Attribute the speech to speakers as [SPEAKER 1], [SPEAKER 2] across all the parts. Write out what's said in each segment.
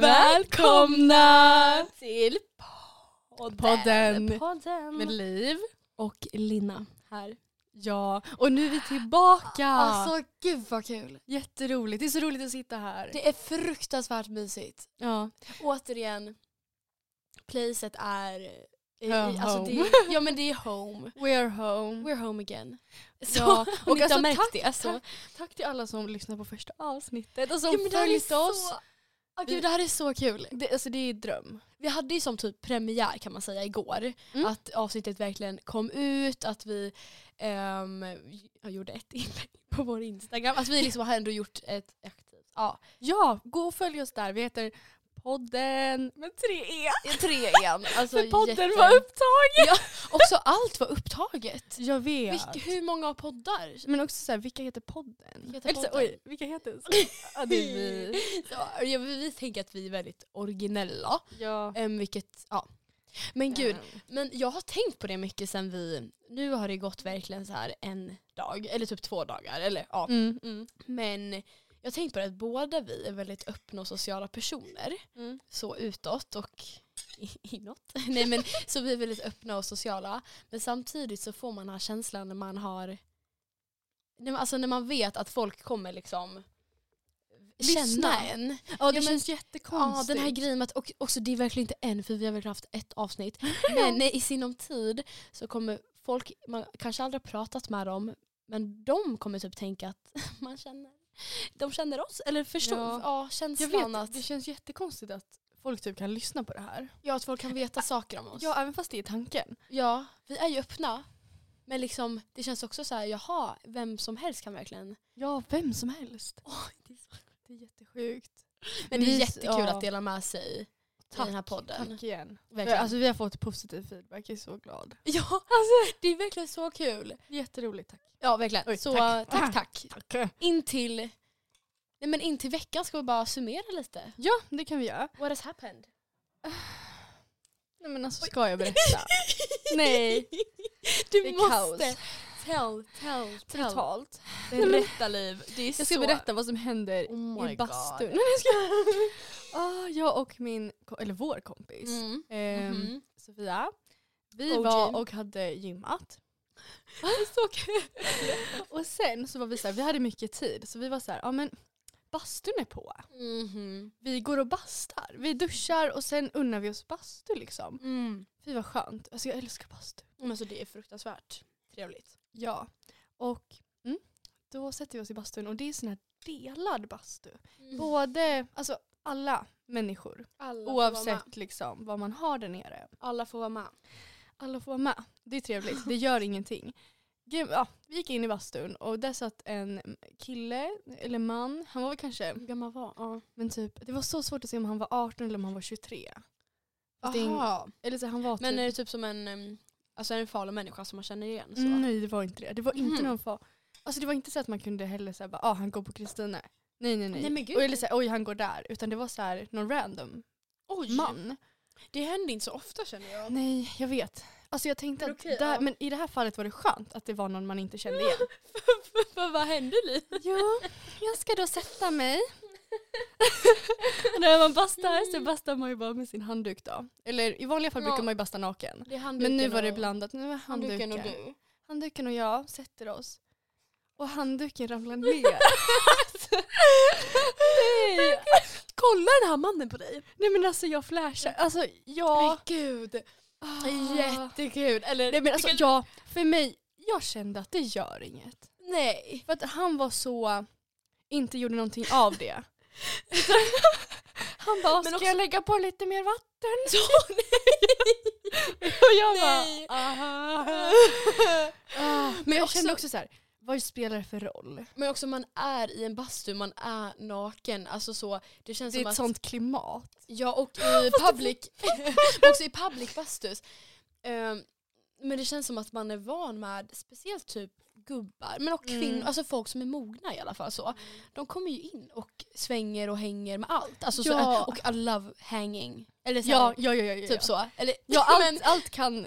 [SPEAKER 1] Välkomna till podden.
[SPEAKER 2] Podden.
[SPEAKER 1] podden.
[SPEAKER 2] Med Liv.
[SPEAKER 1] och Lina här.
[SPEAKER 2] Ja, och nu är vi tillbaka!
[SPEAKER 1] Alltså gud vad kul.
[SPEAKER 2] Jätteroligt, det är så roligt att sitta här.
[SPEAKER 1] Det är fruktansvärt mysigt.
[SPEAKER 2] Ja.
[SPEAKER 1] Återigen, placet är... i- i- alltså
[SPEAKER 2] home.
[SPEAKER 1] det, ja men det är home.
[SPEAKER 2] We're home.
[SPEAKER 1] We're home again. Så,
[SPEAKER 2] Ja, och
[SPEAKER 1] ni
[SPEAKER 2] alltså,
[SPEAKER 1] märkt
[SPEAKER 2] tack,
[SPEAKER 1] det så...
[SPEAKER 2] tack, tack till alla som lyssnar på första avsnittet och som
[SPEAKER 1] Ja, är
[SPEAKER 2] följt
[SPEAKER 1] så-
[SPEAKER 2] oss.
[SPEAKER 1] Åh, gud, det här är så kul.
[SPEAKER 2] Det, alltså det är dröm.
[SPEAKER 1] Vi hade ju som typ premiär kan man säga igår.
[SPEAKER 2] Mm.
[SPEAKER 1] Att avsnittet verkligen kom ut, att vi ehm, jag gjorde ett inlägg på vår Instagram. Att vi liksom har ändå gjort ett aktivt. Ja,
[SPEAKER 2] Ja, gå och följ oss där. Vi heter podden med tre e.
[SPEAKER 1] tre igen. Alltså,
[SPEAKER 2] För podden
[SPEAKER 1] jätte-
[SPEAKER 2] var upptagen.
[SPEAKER 1] Också allt var upptaget.
[SPEAKER 2] Jag vet.
[SPEAKER 1] Vilk, hur många poddar?
[SPEAKER 2] Men också så här, vilka heter podden?
[SPEAKER 1] Vilka heter
[SPEAKER 2] så,
[SPEAKER 1] podden?
[SPEAKER 2] oj, vilka heter Ja, det är vi.
[SPEAKER 1] Ja, vi, vi tänker att vi är väldigt originella.
[SPEAKER 2] Ja.
[SPEAKER 1] Um, vilket, ja. Men gud, Men jag har tänkt på det mycket sen vi, nu har det gått verkligen så här en dag, eller typ två dagar. Eller, ja.
[SPEAKER 2] Mm, mm,
[SPEAKER 1] Men jag tänkt på det att båda vi är väldigt öppna och sociala personer.
[SPEAKER 2] mm.
[SPEAKER 1] Så utåt och i- inåt. Nej men så vi är väldigt öppna och sociala. Men samtidigt så får man den här känslan när man har, alltså när man vet att folk kommer liksom
[SPEAKER 2] Lyssna.
[SPEAKER 1] känna en.
[SPEAKER 2] Ja, det
[SPEAKER 1] men-
[SPEAKER 2] känns
[SPEAKER 1] Ja,
[SPEAKER 2] jättekonstigt.
[SPEAKER 1] den här grejen att, och också det är verkligen inte en för vi har väl haft ett avsnitt. Men i sinom tid så kommer folk, man kanske aldrig har pratat med dem, men de kommer typ tänka att man känner, de känner oss. Eller förstå,
[SPEAKER 2] Ja.
[SPEAKER 1] ja.
[SPEAKER 2] Jag
[SPEAKER 1] känslan
[SPEAKER 2] vet,
[SPEAKER 1] att,
[SPEAKER 2] det känns jättekonstigt att folk typ kan lyssna på det här.
[SPEAKER 1] ja, att folk kan veta saker om oss.
[SPEAKER 2] Ja, även fast det är tanken.
[SPEAKER 1] Ja, vi är ju öppna. Men liksom, det känns också så här, jaha, vem som helst kan verkligen.
[SPEAKER 2] Ja, vem som helst.
[SPEAKER 1] det är så-
[SPEAKER 2] Det är jättesjukt.
[SPEAKER 1] Men det är jättekul
[SPEAKER 2] ja.
[SPEAKER 1] att dela med sig i den här podden.
[SPEAKER 2] Tack igen.
[SPEAKER 1] Verkligen.
[SPEAKER 2] Alltså, vi har fått positiv feedback, jag är så glad.
[SPEAKER 1] ja, alltså, det är verkligen så kul.
[SPEAKER 2] Jätteroligt, tack.
[SPEAKER 1] Ja, verkligen.
[SPEAKER 2] Oj,
[SPEAKER 1] så
[SPEAKER 2] tack.
[SPEAKER 1] tack, tack.
[SPEAKER 2] Tack.
[SPEAKER 1] In till, nej, men in till veckan ska vi bara summera lite.
[SPEAKER 2] Ja, det kan vi göra.
[SPEAKER 1] What has happened?
[SPEAKER 2] Nej men alltså ska jag berätta? Nej.
[SPEAKER 1] Du
[SPEAKER 2] Det är
[SPEAKER 1] måste.
[SPEAKER 2] kaos.
[SPEAKER 1] Tell, tell, tell.
[SPEAKER 2] Totalt.
[SPEAKER 1] Berätta liv. Det är
[SPEAKER 2] Jag ska
[SPEAKER 1] så...
[SPEAKER 2] berätta vad som händer
[SPEAKER 1] Oh
[SPEAKER 2] i bastun.
[SPEAKER 1] God.
[SPEAKER 2] Ah, jag och min, eller vår kompis
[SPEAKER 1] Mm.
[SPEAKER 2] ehm,
[SPEAKER 1] Mhm.
[SPEAKER 2] Sofia. Vi
[SPEAKER 1] OG.
[SPEAKER 2] var och hade gymmat.
[SPEAKER 1] Så kul.
[SPEAKER 2] Och sen så var vi så här, vi hade mycket tid så vi var så här, ja men bastun är på.
[SPEAKER 1] Mhm.
[SPEAKER 2] Vi går och bastar. Vi duschar och sen unnar vi oss bastu liksom.
[SPEAKER 1] Mm.
[SPEAKER 2] Fy vad skönt. Alltså jag älskar bastu.
[SPEAKER 1] Men alltså det är fruktansvärt trevligt.
[SPEAKER 2] Ja. Och mm, då sätter vi oss i bastun och det är sån här delad bastu. Både, alltså alla människor.
[SPEAKER 1] Alla.
[SPEAKER 2] Oavsett liksom vad man har där nere.
[SPEAKER 1] Alla får vara med.
[SPEAKER 2] Alla får vara med. Det är trevligt. Det gör ingenting. Gud, Ja, vi gick in i bastun och där satt en kille, eller man, han var väl kanske,
[SPEAKER 1] Hur gammal var ja.
[SPEAKER 2] men typ, det var så svårt att se om han var 18 eller om han var 23. Fast det är ing-
[SPEAKER 1] Aha.
[SPEAKER 2] Eller så han var typ,
[SPEAKER 1] Men är det typ som en, alltså en farlig människa som man känner igen? Så?
[SPEAKER 2] Mm, nej det var inte det. Det var inte
[SPEAKER 1] Mhm.
[SPEAKER 2] någon far. Alltså det var inte så att man kunde heller säga bara, ah, han går på Kristina. Nej nej nej.
[SPEAKER 1] Nej, men gud.
[SPEAKER 2] Och, eller så här, oj han går där. Utan det var så här, någon random
[SPEAKER 1] Oj,
[SPEAKER 2] man.
[SPEAKER 1] det händer inte så ofta känner jag.
[SPEAKER 2] Nej jag vet. Alltså jag tänkte
[SPEAKER 1] Men
[SPEAKER 2] att,
[SPEAKER 1] okej,
[SPEAKER 2] där,
[SPEAKER 1] ja.
[SPEAKER 2] men i det här fallet var det skönt att det var någon man inte kände igen.
[SPEAKER 1] För vad hände Liv?
[SPEAKER 2] Jo, jag ska då sätta mig. När man bastar så bastar man ju bara med sin handduk då. Eller i vanliga fall
[SPEAKER 1] Ja.
[SPEAKER 2] brukar man ju basta naken.
[SPEAKER 1] Det är handduken
[SPEAKER 2] Men nu var det
[SPEAKER 1] och-
[SPEAKER 2] blandat. Nu var
[SPEAKER 1] handduken
[SPEAKER 2] handduken.
[SPEAKER 1] och du.
[SPEAKER 2] Handduken och jag sätter oss. Och handduken ramlar ner.
[SPEAKER 1] Nej. Kollar den här mannen på dig?
[SPEAKER 2] Nej men alltså jag flashar. Alltså ja.
[SPEAKER 1] Men gud.
[SPEAKER 2] Ah.
[SPEAKER 1] Jättekul. Eller,
[SPEAKER 2] Nej men alltså
[SPEAKER 1] vilken-
[SPEAKER 2] ja, för mig, jag kände att det gör inget.
[SPEAKER 1] Nej.
[SPEAKER 2] För att han var så, inte gjorde någonting av det. han bara,
[SPEAKER 1] Men
[SPEAKER 2] ska
[SPEAKER 1] också-
[SPEAKER 2] jag lägga på lite mer vatten?
[SPEAKER 1] Ja,
[SPEAKER 2] Och jag
[SPEAKER 1] Nej.
[SPEAKER 2] bara, aha. Ah, men
[SPEAKER 1] Men
[SPEAKER 2] jag
[SPEAKER 1] också-
[SPEAKER 2] kände också så här, vad spelar det för roll?
[SPEAKER 1] Men också man är i en bastu, man är naken. Alltså så, det känns
[SPEAKER 2] Det är
[SPEAKER 1] som
[SPEAKER 2] ett
[SPEAKER 1] att...
[SPEAKER 2] sånt klimat.
[SPEAKER 1] Ja och i public, också i public bastus. ehm, men det känns som att man är van med speciellt typ gubbar, men och kvinnor,
[SPEAKER 2] Mm.
[SPEAKER 1] alltså folk som är mogna i alla fall så. De kommer ju in och svänger och hänger med allt. Alltså så,
[SPEAKER 2] Ja.
[SPEAKER 1] och I love hanging. Eller så
[SPEAKER 2] Ja,
[SPEAKER 1] här,
[SPEAKER 2] ja, ja, ja, ja.
[SPEAKER 1] typ så. Eller,
[SPEAKER 2] Ja, allt,
[SPEAKER 1] men,
[SPEAKER 2] allt kan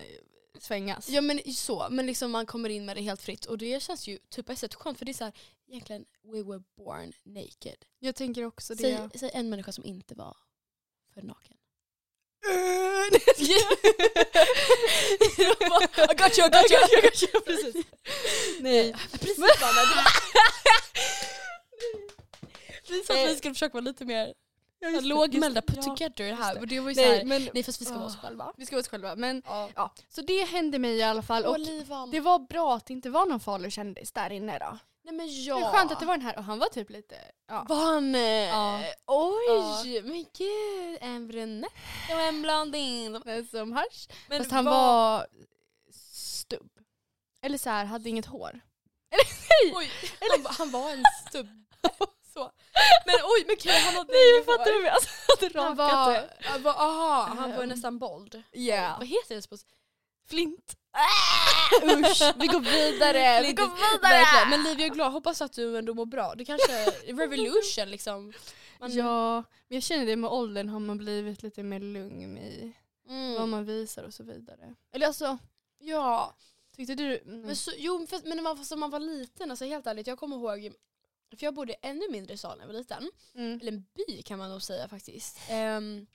[SPEAKER 2] svängas.
[SPEAKER 1] Ja men så, men liksom man kommer in med det helt fritt och det känns ju typ på ett sätt skönt för det är så här, egentligen we were born naked.
[SPEAKER 2] Jag tänker också det.
[SPEAKER 1] Säg, säg en människa som inte var för naken. I got you, I got you, I got you.
[SPEAKER 2] Precis. Nej.
[SPEAKER 1] Precis Anna. Sa att vi skulle försöka vara lite mer lågmälda, put
[SPEAKER 2] Ja,
[SPEAKER 1] together
[SPEAKER 2] just
[SPEAKER 1] här.
[SPEAKER 2] det.
[SPEAKER 1] Och det var ju så
[SPEAKER 2] Nej,
[SPEAKER 1] här,
[SPEAKER 2] men
[SPEAKER 1] nej fast vi ska vara
[SPEAKER 2] Ah.
[SPEAKER 1] oss själva.
[SPEAKER 2] vi ska vara oss själva. Men,
[SPEAKER 1] Ja.
[SPEAKER 2] ja. Så det hände mig i alla fall. Och
[SPEAKER 1] Olivan.
[SPEAKER 2] det var bra att det inte var någon farlig kändis där inne då.
[SPEAKER 1] nej men
[SPEAKER 2] Det
[SPEAKER 1] ja.
[SPEAKER 2] är skönt att det var den här och han var typ lite... Ja.
[SPEAKER 1] Var han... eh,
[SPEAKER 2] Ja.
[SPEAKER 1] Oj, men gud. En brunett och en blondin.
[SPEAKER 2] Som hasch.
[SPEAKER 1] Men
[SPEAKER 2] Fast han
[SPEAKER 1] vad-
[SPEAKER 2] var stubb. Eller så här, hade inget hår.
[SPEAKER 1] Oj, han, var- han var en stubb. så. Men oj, men gud han hade
[SPEAKER 2] Nej fattar du? Alltså, hade
[SPEAKER 1] Han
[SPEAKER 2] rakat
[SPEAKER 1] var,
[SPEAKER 2] det.
[SPEAKER 1] han var, aha, han var
[SPEAKER 2] Ehm.
[SPEAKER 1] nästan bold.
[SPEAKER 2] Ja.
[SPEAKER 1] Vad heter det på
[SPEAKER 2] Flint.
[SPEAKER 1] Usch, vi går vidare.
[SPEAKER 2] Vi går vidare.
[SPEAKER 1] Verkligen. Men Liv, jag är glad. Hoppas att du ändå mår bra. Det kanske är revolution liksom. Man-
[SPEAKER 2] Ja, men jag känner det med åldern har man blivit lite mer lugn i
[SPEAKER 1] Mm.
[SPEAKER 2] vad man visar och så vidare. Eller alltså,
[SPEAKER 1] Ja.
[SPEAKER 2] tyckte du... Mm.
[SPEAKER 1] Men, så, jo, för, men när man, när man var liten, alltså helt ärligt, jag kommer ihåg för jag bodde i ännu mindre stad när jag var liten.
[SPEAKER 2] Mm.
[SPEAKER 1] Eller en by kan man nog säga faktiskt. Ehm,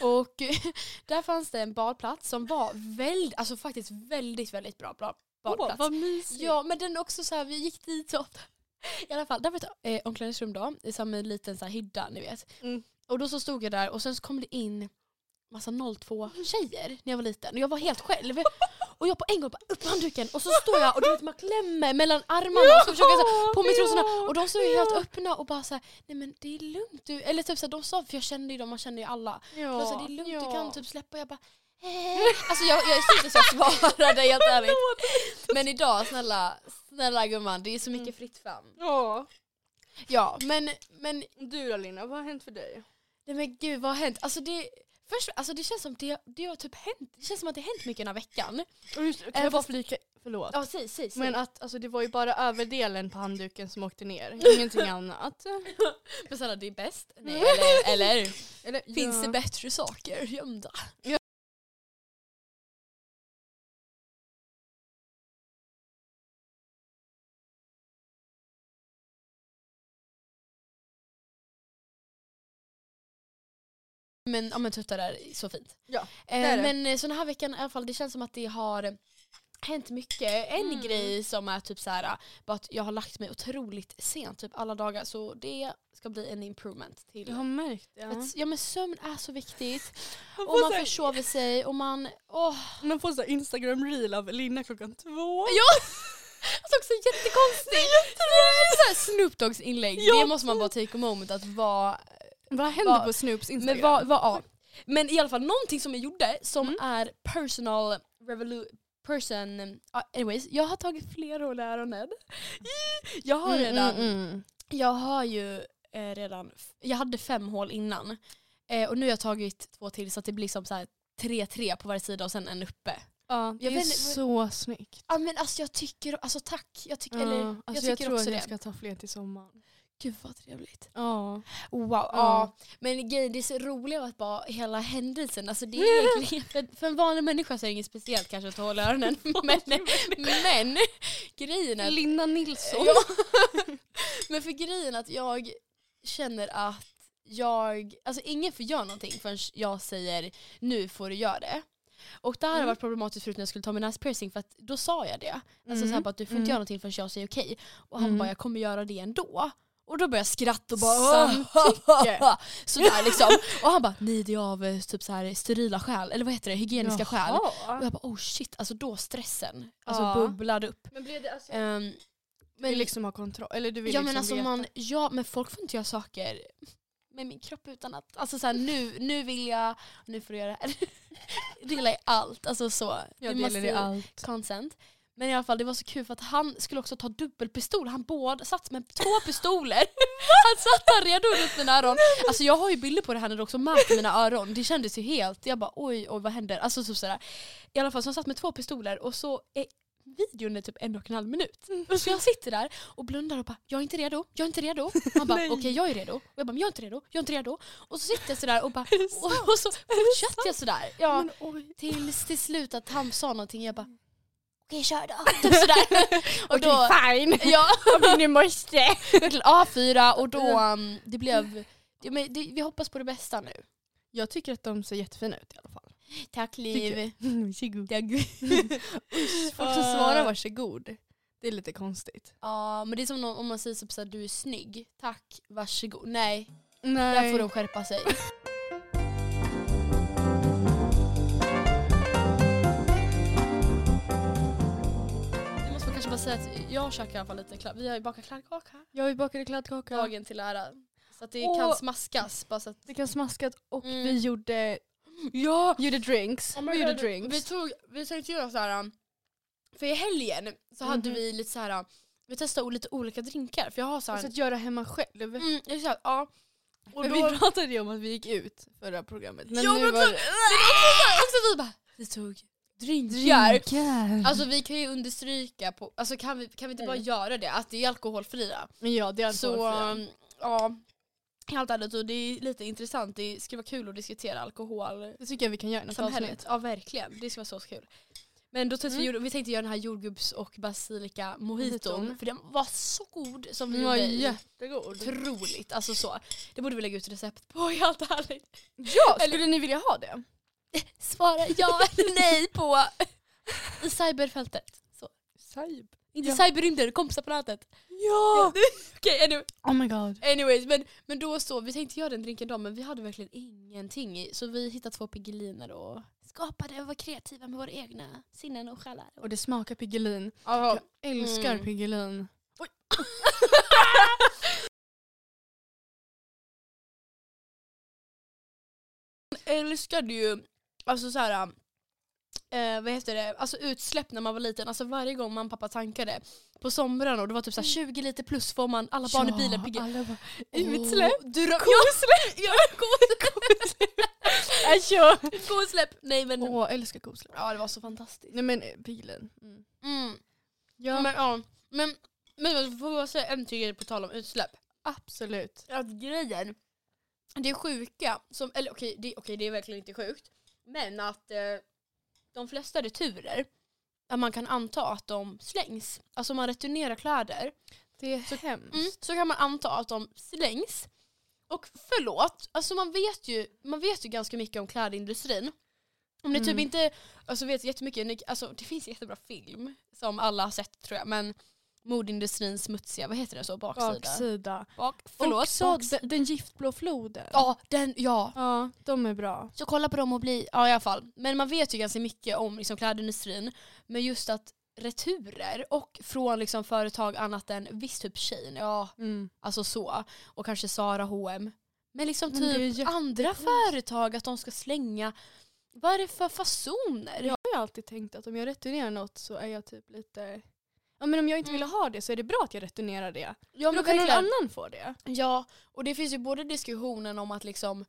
[SPEAKER 1] och där fanns det en badplats som var väldigt, alltså faktiskt väldigt, väldigt bra bra badplats.
[SPEAKER 2] Åh, vad mysigt.
[SPEAKER 1] Ja men den också så här, vi gick dit så ofta. I alla fall, där var ett eh, omklädningsrum då, i samma liten så här, hydda ni vet.
[SPEAKER 2] Mm.
[SPEAKER 1] Och då så stod jag där och sen så kom det in massa 02 tjejer när jag var liten och jag var helt själv. Och jag på en gång bara upp handduken och så står jag och du vet man klämmer mellan armarna och så försöker jag så på mig trosorna och de stod ju helt öppna och bara såhär nej men det är lugnt du, eller typ såhär de sa, för jag kände ju dem, man kände ju alla.
[SPEAKER 2] Ja,
[SPEAKER 1] De sa det är lugnt,
[SPEAKER 2] ja.
[SPEAKER 1] du kan typ släppa och jag bara eh. Alltså jag, jag är inte så jag svarade helt ärligt. Men idag snälla, snälla gumman det är så mycket fritt fram.
[SPEAKER 2] Ja.
[SPEAKER 1] Ja men, men
[SPEAKER 2] Du då Lina, vad har hänt för dig?
[SPEAKER 1] Nej men gud vad har hänt? Alltså det, först, alltså det känns som det, det har typ hänt, det känns som att det har hänt mycket den här veckan.
[SPEAKER 2] Och just, kan
[SPEAKER 1] Eh,
[SPEAKER 2] jag bara
[SPEAKER 1] fast-
[SPEAKER 2] flika, förlåt.
[SPEAKER 1] Ja säg, säg, säg.
[SPEAKER 2] Men att alltså, det var ju bara överdelen på handduken som åkte ner, ingenting annat.
[SPEAKER 1] Men snälla det är bäst. Nej, eller, eller
[SPEAKER 2] Eller,
[SPEAKER 1] finns
[SPEAKER 2] ja.
[SPEAKER 1] det bättre saker gömda? Men, ja, men tuttar är så fint.
[SPEAKER 2] Ja,
[SPEAKER 1] eh,
[SPEAKER 2] det är det.
[SPEAKER 1] Men eh, så den här veckan i alla fall, det känns som att det har hänt mycket. En
[SPEAKER 2] Mm.
[SPEAKER 1] grej som är typ så här, bara att jag har lagt mig otroligt sent, typ alla dagar. Så det ska bli en improvement till.
[SPEAKER 2] Jag har märkt det. Ja.
[SPEAKER 1] att, ja men sömn är så viktigt.
[SPEAKER 2] Man
[SPEAKER 1] Och man
[SPEAKER 2] så
[SPEAKER 1] försover sig och man... Åh.
[SPEAKER 2] Man får så Instagram reel av Lina klockan två.
[SPEAKER 1] Ja! Alltså också jättekonstigt. Det är här Snoop Doggs inlägg.
[SPEAKER 2] Ja,
[SPEAKER 1] det måste man bara take a moment att vara...
[SPEAKER 2] Vad händer
[SPEAKER 1] Vad-
[SPEAKER 2] på Snoops Instagram?
[SPEAKER 1] Men, vad, vad, ja. men i alla fall någonting som jag gjorde som
[SPEAKER 2] Mm.
[SPEAKER 1] är personal revolu person... anyways, jag har tagit flera år öronen. Jag har
[SPEAKER 2] Mm,
[SPEAKER 1] redan...
[SPEAKER 2] mm, mm.
[SPEAKER 1] Jag har ju eh, redan... Jag hade fem hål innan. Eh, och nu har jag tagit två till så att det blir som så här 3-3 på varje sida och sen en uppe.
[SPEAKER 2] Ja, det
[SPEAKER 1] Jag
[SPEAKER 2] är
[SPEAKER 1] vet
[SPEAKER 2] så snyggt.
[SPEAKER 1] Ja men alltså jag tycker, alltså tack. Jag, tycker,
[SPEAKER 2] Ja,
[SPEAKER 1] eller,
[SPEAKER 2] alltså
[SPEAKER 1] jag
[SPEAKER 2] jag,
[SPEAKER 1] tycker
[SPEAKER 2] tror
[SPEAKER 1] också
[SPEAKER 2] att jag ska ta fler till sommaren.
[SPEAKER 1] Gud vad trevligt.
[SPEAKER 2] Ja.
[SPEAKER 1] Wow, ja. Men grejen, det är så roligt att bara hela händelsen, alltså det är egentligen, för, för en vanlig människa så är det inget speciellt kanske att hålla öronen. men, men grejen är
[SPEAKER 2] Linda Nilsson.
[SPEAKER 1] ja, men för grejen att jag känner att jag, alltså ingen får göra någonting förrän jag säger nu får du göra det. Och det här har
[SPEAKER 2] Mm.
[SPEAKER 1] varit problematiskt förut när jag skulle ta min näspiercing för att då sa jag det. Alltså
[SPEAKER 2] Mm.
[SPEAKER 1] så här, bara att du får inte
[SPEAKER 2] Mm.
[SPEAKER 1] göra någonting förrän jag säger okej. Och han
[SPEAKER 2] Mm.
[SPEAKER 1] bara jag kommer göra det ändå. Och då började jag skratta och bara
[SPEAKER 2] Samtycke.
[SPEAKER 1] Sådär liksom. Och han bara nej det är av eh, typ så här sterila skäl, eller vad heter det, hygieniska skäl. Och
[SPEAKER 2] Jaha.
[SPEAKER 1] jag bara oh shit, alltså då stressen alltså
[SPEAKER 2] Ja.
[SPEAKER 1] bubblade upp.
[SPEAKER 2] Men blev det alltså... Du
[SPEAKER 1] men,
[SPEAKER 2] vill liksom ha kontroll? Eller du vill
[SPEAKER 1] ja,
[SPEAKER 2] liksom
[SPEAKER 1] men alltså
[SPEAKER 2] veta?
[SPEAKER 1] man, ja men folk får inte göra saker med min kropp utan att, alltså såhär nu, nu vill jag, nu får du göra det här. Gillar jag allt, alltså så.
[SPEAKER 2] Jag delar det allt.
[SPEAKER 1] consent. Men i alla fall det var så kul för att han skulle också ta dubbelpistol. Han båda satt med två pistoler. Han satt där redo runt mina öron. Alltså jag har ju bilder på det här när det också märkte mina öron. Det kändes ju helt, jag bara oj oj vad händer? Alltså så sådär. I alla fall så han satt med två pistoler och så eh, videon är typ en och en halv minut. Och så jag sitter där och blundar och bara jag är inte redo, jag är inte redo. Han bara okej jag är redo. Och jag bara jag är inte redo, jag är inte redo. Och så sitter jag sådär och bara och, och så fortsätter jag sådär. Ja,
[SPEAKER 2] Men,
[SPEAKER 1] tills till slut att han sa någonting jag bara okej kör då. Typ sådär. och då,
[SPEAKER 2] fine.
[SPEAKER 1] ja,
[SPEAKER 2] Om ni måste.
[SPEAKER 1] verkligen A4 och då um, det blev, det, men det, vi hoppas på det bästa nu.
[SPEAKER 2] Jag tycker att de ser jättefina ut i alla fall.
[SPEAKER 1] Tack Liv.
[SPEAKER 2] Varsågod.
[SPEAKER 1] Ja, gud.
[SPEAKER 2] Folk som svarar varsågod. Det är lite konstigt.
[SPEAKER 1] Ja men det är som om om man säger typ såhär, du är snygg, tack, varsågod. Nej,
[SPEAKER 2] Nej.
[SPEAKER 1] där får de skärpa sig. Bara säga att jag käkar i alla fall lite kladd. Vi har ju bakat kladdkaka.
[SPEAKER 2] Jag vill bakade kladdkaka.
[SPEAKER 1] Dagen till ära. Så att det
[SPEAKER 2] Åh.
[SPEAKER 1] kan smaskas. Bara så att,
[SPEAKER 2] Det kan smaskat och
[SPEAKER 1] Mm.
[SPEAKER 2] vi gjorde,
[SPEAKER 1] ja!
[SPEAKER 2] gjorde drinks. vi gjorde drinks.
[SPEAKER 1] Vi, tog, vi tänkte göra så här. um, För i helgen så hade
[SPEAKER 2] Mhm.
[SPEAKER 1] vi lite så här. um, Vi testade lite olika drinkar. För jag har så här,
[SPEAKER 2] Alltså att göra hemma själv.
[SPEAKER 1] mm, exakt, ja. Och
[SPEAKER 2] Men
[SPEAKER 1] då,
[SPEAKER 2] Vi pratade ju om att vi gick ut förra programmet. Men
[SPEAKER 1] Ja,
[SPEAKER 2] nu
[SPEAKER 1] men
[SPEAKER 2] var
[SPEAKER 1] också-
[SPEAKER 2] det...
[SPEAKER 1] Men också vi bara, vi tog drinkar.
[SPEAKER 2] Drinkar.
[SPEAKER 1] Alltså vi kan ju understryka, på, alltså kan vi, kan vi inte bara
[SPEAKER 2] Mm.
[SPEAKER 1] göra det? Att det är alkoholfria.
[SPEAKER 2] ja, det är
[SPEAKER 1] Så
[SPEAKER 2] alkoholfria.
[SPEAKER 1] um, ja, helt ärligt och det är lite intressant. Det ska vara kul att diskutera alkohol.
[SPEAKER 2] Det tycker jag vi kan göra i något avsnitt.
[SPEAKER 1] Ja verkligen, det ska vara så kul. Men då tänkte
[SPEAKER 2] Mm.
[SPEAKER 1] vi, vi tänkte göra den här jordgubbs och basilika mojiton. För den var så god som vi
[SPEAKER 2] Den var
[SPEAKER 1] gjorde.
[SPEAKER 2] jättegod.
[SPEAKER 1] Otroligt, alltså så. Det borde vi lägga ut recept på helt ärligt.
[SPEAKER 2] Ja, skulle ni vilja ha det?
[SPEAKER 1] Svara ja eller nej på i cyberfältet. Så.
[SPEAKER 2] Saib.
[SPEAKER 1] Inte
[SPEAKER 2] Ja.
[SPEAKER 1] cyberrymden, kompisar på nätet.
[SPEAKER 2] Ja!
[SPEAKER 1] Okej, anyway,
[SPEAKER 2] Oh my god.
[SPEAKER 1] anyways, men, men då så, vi tänkte göra den drinken då men vi hade verkligen ingenting i. Så vi hittade två Piggeliner och skapade och var kreativa med våra egna sinnen och själar.
[SPEAKER 2] Och det smakar Piggelin.
[SPEAKER 1] Ja.
[SPEAKER 2] Jag älskar
[SPEAKER 1] Mm.
[SPEAKER 2] Piggelin.
[SPEAKER 1] älskade ju alltså så här, eh, vad heter det, alltså utsläpp när man var liten. Alltså varje gång man och pappa tankade på somrarna och det var typ så här 20 liter plus får man alla barn i bilen. Pigge.
[SPEAKER 2] alla bara, Utsläpp.
[SPEAKER 1] Du, kosläpp! Ja, kosläpp!
[SPEAKER 2] Alltså.
[SPEAKER 1] kosläpp! Nej men,
[SPEAKER 2] Åh, jag älskar kosläpp.
[SPEAKER 1] ja det var så fantastiskt.
[SPEAKER 2] Nej men eh, Piggelin. Mm.
[SPEAKER 1] Mm.
[SPEAKER 2] Ja,
[SPEAKER 1] Men, ja. men, men får jag säga en till grej på tal om utsläpp?
[SPEAKER 2] absolut.
[SPEAKER 1] Att grejen, det är sjuka, som, eller okej det, okej, det är verkligen inte sjukt, men att eh, de flesta returer, att man kan anta att de slängs. Alltså om man returnerar kläder,
[SPEAKER 2] Det är så hemskt.
[SPEAKER 1] mm, så kan man anta att de slängs. Och förlåt, alltså man vet ju, man vet ju ganska mycket om klädindustrin. Om ni typ
[SPEAKER 2] Mm.
[SPEAKER 1] inte alltså vet jättemycket, ni- alltså det finns jättebra film som alla har sett tror jag, men modindustrins smutsiga, vad heter det så, baksida?
[SPEAKER 2] Baksida.
[SPEAKER 1] Bak, förlåt,
[SPEAKER 2] Också
[SPEAKER 1] baks-
[SPEAKER 2] den, den giftblå floden.
[SPEAKER 1] Ja, den, ja.
[SPEAKER 2] Ja, de är bra.
[SPEAKER 1] Så kolla på dem och bli, ja i alla fall. Men man vet ju ganska mycket om liksom, klädindustrin. Men just att returer och från liksom, företag annat än viss typ Shein, ja
[SPEAKER 2] Mm.
[SPEAKER 1] alltså så. Och kanske Zara H&M Men liksom
[SPEAKER 2] Men
[SPEAKER 1] typ andra företag att de ska slänga, vad är det för fasoner?
[SPEAKER 2] Jag har ju alltid tänkt att om jag returnerar något så är jag typ lite... Ja men om jag inte
[SPEAKER 1] Mm.
[SPEAKER 2] vill ha det så är det bra att jag returnerar det.
[SPEAKER 1] Ja,
[SPEAKER 2] För då kan någon annan få det.
[SPEAKER 1] Ja, och det finns ju både diskussionen om att liksom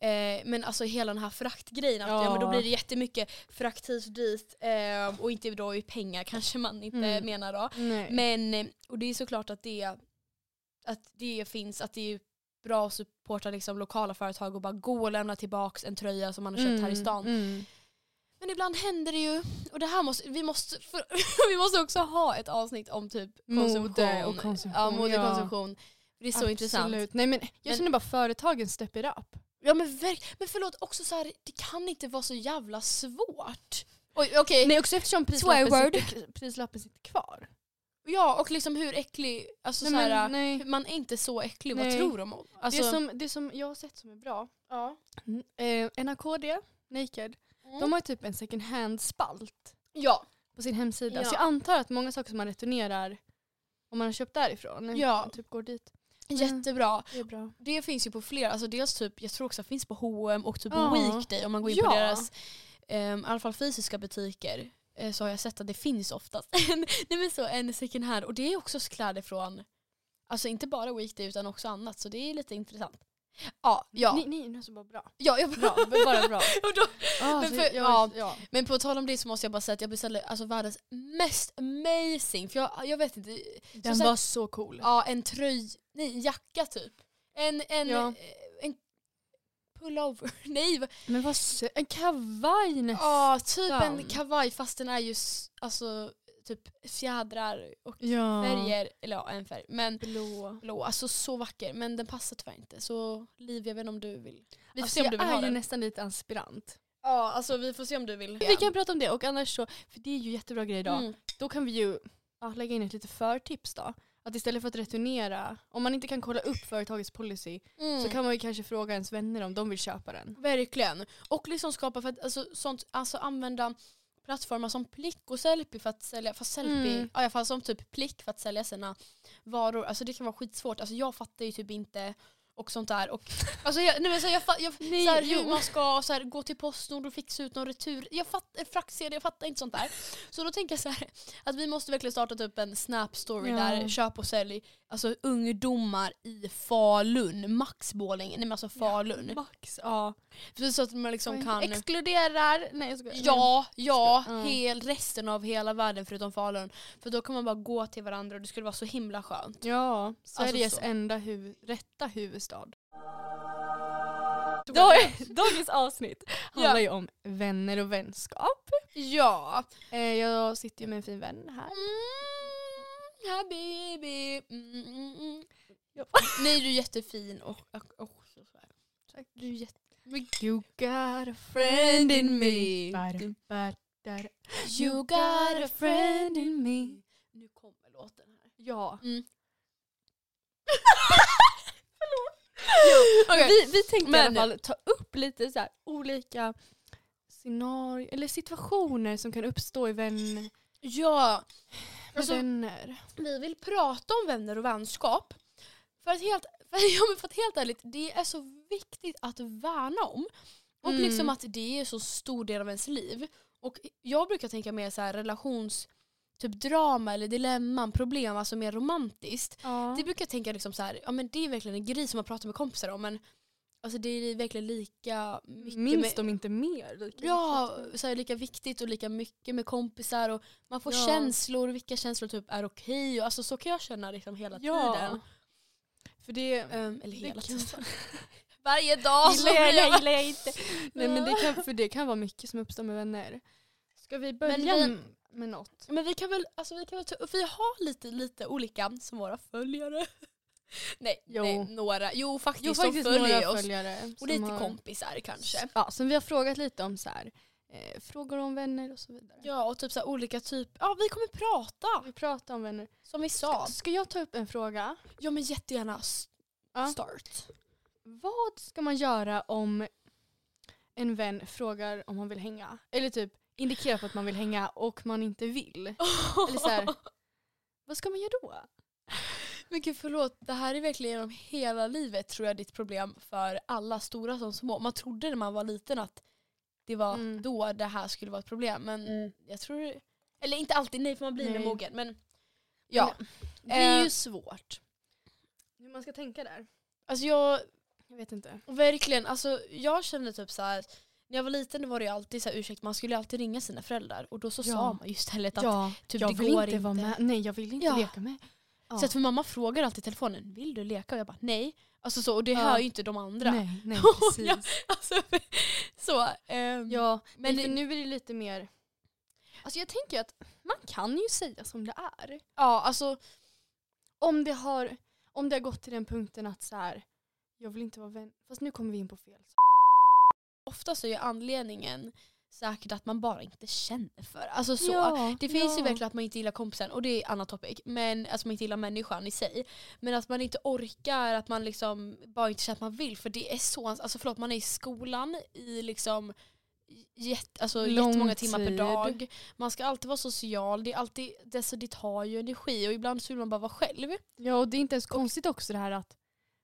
[SPEAKER 1] Eh, men alltså hela den här fraktgrejen, att ja.
[SPEAKER 2] Ja.
[SPEAKER 1] men då blir det jättemycket frakt hit och dit eh, och inte då i pengar kanske man inte
[SPEAKER 2] Mm.
[SPEAKER 1] menar då.
[SPEAKER 2] Nej.
[SPEAKER 1] Men, och det är såklart att det, att det finns, att det är bra att supporta liksom lokala företag och bara gå och lämna tillbaka en tröja som man har köpt här i stan.
[SPEAKER 2] Mm.
[SPEAKER 1] Men ibland händer det ju, och det här måste, vi måste, för, vi måste också ha ett avsnitt om typ konsumtion.
[SPEAKER 2] Mode och konsumtion,
[SPEAKER 1] Ja, mode och konsumtion. Det är så
[SPEAKER 2] Absolut.
[SPEAKER 1] intressant.
[SPEAKER 2] Nej men jag
[SPEAKER 1] Men-
[SPEAKER 2] känner bara företagen step it up.
[SPEAKER 1] Ja men, verk, men förlåt, också så här, det kan inte vara så jävla svårt. Oj, okej.
[SPEAKER 2] Nej också eftersom prislappen sitter, prislappen sitter kvar.
[SPEAKER 1] Ja, och liksom hur äcklig, alltså
[SPEAKER 2] Nej,
[SPEAKER 1] så här,
[SPEAKER 2] men,
[SPEAKER 1] man är inte så äcklig, vad
[SPEAKER 2] Nej.
[SPEAKER 1] tror de om? Alltså,
[SPEAKER 2] det, som, det som jag har sett som är bra,
[SPEAKER 1] ja.
[SPEAKER 2] eh, NAKD, Naked,
[SPEAKER 1] Mm.
[SPEAKER 2] de har ju typ en second hand-spalt
[SPEAKER 1] ja.
[SPEAKER 2] på sin hemsida.
[SPEAKER 1] Ja.
[SPEAKER 2] Så jag antar att många saker som man returnerar om man har köpt därifrån,
[SPEAKER 1] Ja.
[SPEAKER 2] typ går dit.
[SPEAKER 1] Jättebra.
[SPEAKER 2] Det är bra.
[SPEAKER 1] Det finns ju på flera, alltså dels typ, jag tror också att det finns på H&M och typ
[SPEAKER 2] Ja.
[SPEAKER 1] Weekday om man går in på
[SPEAKER 2] Ja.
[SPEAKER 1] deras um, i alla fall fysiska butiker eh, så har jag sett att det finns oftast en, nej men så, en second hand och det är också kläder från, alltså inte bara Weekday utan också annat så det är lite intressant. Ja, ja.
[SPEAKER 2] Nej, nu är så bara bra.
[SPEAKER 1] ja jag,
[SPEAKER 2] Bra, bara bra.
[SPEAKER 1] Då,
[SPEAKER 2] Ah,
[SPEAKER 1] Men för-
[SPEAKER 2] jag-
[SPEAKER 1] ja.
[SPEAKER 2] ja.
[SPEAKER 1] Men på tal om det så måste jag bara säga att jag beställde alltså världens mest amazing, för jag, jag vet inte,
[SPEAKER 2] Den
[SPEAKER 1] så-
[SPEAKER 2] var så cool.
[SPEAKER 1] ja en tröj, nej en jacka typ. En, en,
[SPEAKER 2] Ja.
[SPEAKER 1] eh, en pullover, nej
[SPEAKER 2] Men vad En kavaj nästan.
[SPEAKER 1] ja typ en kavaj fast den är just alltså typ fjädrar och
[SPEAKER 2] Ja.
[SPEAKER 1] färger, eller ja en färg, men
[SPEAKER 2] Blå.
[SPEAKER 1] blå, alltså så vacker men den passar tyvärr inte så Liv jag vet inte om du vill. Vi får
[SPEAKER 2] Alltså,
[SPEAKER 1] se om
[SPEAKER 2] jag
[SPEAKER 1] du vill
[SPEAKER 2] är
[SPEAKER 1] ha
[SPEAKER 2] ju
[SPEAKER 1] den.
[SPEAKER 2] nästan lite aspirant.
[SPEAKER 1] Ja alltså vi får se om du vill.
[SPEAKER 2] Vi kan prata om det och annars så, för det är ju jättebra grej idag.
[SPEAKER 1] Mm.
[SPEAKER 2] Då kan vi ju ja, lägga in ett litet förtips då. Att istället för att returnera, om man inte kan kolla upp företagets policy
[SPEAKER 1] Mm.
[SPEAKER 2] så kan man ju kanske fråga ens vänner om de vill köpa den.
[SPEAKER 1] Verkligen. Och liksom skapa för att alltså, sånt, alltså använda plattformar som Plick och Sellpy för att sälja, fast Sellpy,
[SPEAKER 2] Mm.
[SPEAKER 1] ja, i alla fall som typ Plick för att sälja sina varor. Alltså det kan vara skitsvårt. Alltså jag fattar ju typ inte och sånt där. Och, alltså jag, nej men så jag, jag,
[SPEAKER 2] Nej,
[SPEAKER 1] så här,
[SPEAKER 2] jo.
[SPEAKER 1] man ska så här, gå till Postnord och fixa ut någon retur. Jag fattar, fraktsedel, jag fattar inte sånt där. Så då tänker jag så här, att vi måste verkligen starta typ en snap story
[SPEAKER 2] Ja.
[SPEAKER 1] där köp och sälj, alltså ungdomar i Falun, Max Borlänge, nej men alltså Falun.
[SPEAKER 2] Max, ja.
[SPEAKER 1] Så att man liksom kan...
[SPEAKER 2] Exkluderar, nej jag skojar.
[SPEAKER 1] Ja, ja,
[SPEAKER 2] Ska- ja.
[SPEAKER 1] hel, resten av hela världen förutom Falun. För då kan man bara gå till varandra och det skulle vara så himla skönt.
[SPEAKER 2] Ja, Sveriges
[SPEAKER 1] Alltså så.
[SPEAKER 2] enda huv rätta huvudstad.
[SPEAKER 1] Dag-
[SPEAKER 2] Dag- Dagens avsnitt handlar
[SPEAKER 1] Ja.
[SPEAKER 2] ju om vänner och vänskap.
[SPEAKER 1] Ja.
[SPEAKER 2] Eh, jag sitter ju med en fin vän här.
[SPEAKER 1] Mm, habibi. Mm, mm, mm.
[SPEAKER 2] Ja.
[SPEAKER 1] Nej du är jättefin och, och, och så här.
[SPEAKER 2] Tack.
[SPEAKER 1] Du är jätte...
[SPEAKER 2] You got a
[SPEAKER 1] friend in me. You got a friend
[SPEAKER 2] in me.
[SPEAKER 1] Nu kommer låten här.
[SPEAKER 2] Ja.
[SPEAKER 1] Mm.
[SPEAKER 2] Okej. Vi, vi tänkte
[SPEAKER 1] Men-
[SPEAKER 2] i alla fall ta upp lite så här olika scenarier eller situationer som kan uppstå i vän,
[SPEAKER 1] Ja. Alltså,
[SPEAKER 2] vänner.
[SPEAKER 1] vi vill prata om vänner och vänskap. För att helt, för, ja, för att helt ärligt, det är så viktigt att värna om. Och
[SPEAKER 2] Mm.
[SPEAKER 1] liksom att det är så stor del av ens liv. Och jag brukar tänka mer så här relations typ drama eller dilemman, problem, alltså mer romantiskt.
[SPEAKER 2] Ja.
[SPEAKER 1] Det brukar jag tänka liksom så här, ja men det är verkligen en grej som man pratar med kompisar om men alltså det är verkligen lika mycket
[SPEAKER 2] Minst
[SPEAKER 1] med,
[SPEAKER 2] om inte mer. Lika
[SPEAKER 1] Ja, så här, lika viktigt och lika mycket med kompisar och man får
[SPEAKER 2] Ja.
[SPEAKER 1] känslor, vilka känslor typ är okej. och Alltså så kan jag känna liksom hela
[SPEAKER 2] Ja.
[SPEAKER 1] tiden.
[SPEAKER 2] för det,
[SPEAKER 1] Ehm, eller
[SPEAKER 2] det
[SPEAKER 1] hela
[SPEAKER 2] kan-
[SPEAKER 1] tiden. Varje dag så
[SPEAKER 2] gillar jag,
[SPEAKER 1] blir
[SPEAKER 2] det
[SPEAKER 1] jag...
[SPEAKER 2] gillar jag inte. Nej men det kan, för det kan vara mycket som uppstår med vänner. Ska vi börja
[SPEAKER 1] vi-
[SPEAKER 2] med något?
[SPEAKER 1] Men vi kan väl, alltså vi kan väl ta vi har lite, lite olika som våra följare. Nej,
[SPEAKER 2] Jo.
[SPEAKER 1] nej, några. Jo faktiskt,
[SPEAKER 2] Jo
[SPEAKER 1] som
[SPEAKER 2] faktiskt
[SPEAKER 1] följer
[SPEAKER 2] några
[SPEAKER 1] oss.
[SPEAKER 2] följare.
[SPEAKER 1] Och
[SPEAKER 2] som
[SPEAKER 1] lite
[SPEAKER 2] har-
[SPEAKER 1] kompisar kanske.
[SPEAKER 2] Ja, som vi har frågat lite om så här, eh, frågor om vänner och så vidare.
[SPEAKER 1] Ja och typ så här olika typ, ja vi kommer prata
[SPEAKER 2] Vi pratar om vänner.
[SPEAKER 1] som vi sa.
[SPEAKER 2] ska jag ta upp en fråga?
[SPEAKER 1] Ja men jättegärna s-
[SPEAKER 2] Ja.
[SPEAKER 1] start.
[SPEAKER 2] Vad ska man göra om en vän frågar om han vill hänga? Eller typ indikerar på att man vill hänga och man inte vill. Eller så här, vad ska man göra då?
[SPEAKER 1] Men gud förlåt, det här är verkligen genom hela livet tror jag ditt problem för alla stora som små. Man trodde när man var liten att det var
[SPEAKER 2] Mm.
[SPEAKER 1] då det här skulle vara ett problem men jag tror, eller inte alltid, nej för man blir mer mogen men ja.
[SPEAKER 2] Det är
[SPEAKER 1] Eh,
[SPEAKER 2] ju svårt. Hur man ska tänka där.
[SPEAKER 1] Alltså jag,
[SPEAKER 2] Jag vet inte.
[SPEAKER 1] verkligen, alltså jag kände typ så här. När jag var liten var det ju alltid så här, ursäkt, man skulle alltid ringa sina föräldrar och då så
[SPEAKER 2] Ja.
[SPEAKER 1] sa man ju istället att
[SPEAKER 2] Ja,
[SPEAKER 1] typ,
[SPEAKER 2] jag
[SPEAKER 1] det
[SPEAKER 2] vill
[SPEAKER 1] går
[SPEAKER 2] inte vara med. Nej jag vill inte
[SPEAKER 1] Ja.
[SPEAKER 2] leka med. Ja.
[SPEAKER 1] Så att för mamma frågar alltid i telefonen, vill du leka? Och jag bara nej. Alltså så, och det
[SPEAKER 2] Ja.
[SPEAKER 1] hör ju inte de andra.
[SPEAKER 2] Nej, nej
[SPEAKER 1] Ja.
[SPEAKER 2] precis.
[SPEAKER 1] Alltså, så, ehm,
[SPEAKER 2] Ja,
[SPEAKER 1] Men det-
[SPEAKER 2] nu är det lite mer... Alltså jag tänker att man kan ju säga som det är.
[SPEAKER 1] ja, alltså
[SPEAKER 2] Om det har, om det har gått till den punkten att så här, jag vill inte vara vän. Fast nu kommer vi in på fel.
[SPEAKER 1] ofta så är anledningen säkert att man bara inte känner för. Alltså så.
[SPEAKER 2] Ja,
[SPEAKER 1] Det finns ju
[SPEAKER 2] ja.
[SPEAKER 1] verkligen att man inte gillar kompisen och det är annat topic. Men alltså man inte gillar människan i sig. Men att man inte orkar, att man liksom bara inte känner att man vill. För det är så, alltså förlåt man är i skolan i liksom jätt, alltså
[SPEAKER 2] Lång
[SPEAKER 1] jättemånga timmar per dag. Man ska alltid vara social, det, är alltid, det, så det tar ju energi och ibland så vill man bara vara själv.
[SPEAKER 2] Ja och det är inte ens konstigt också det här att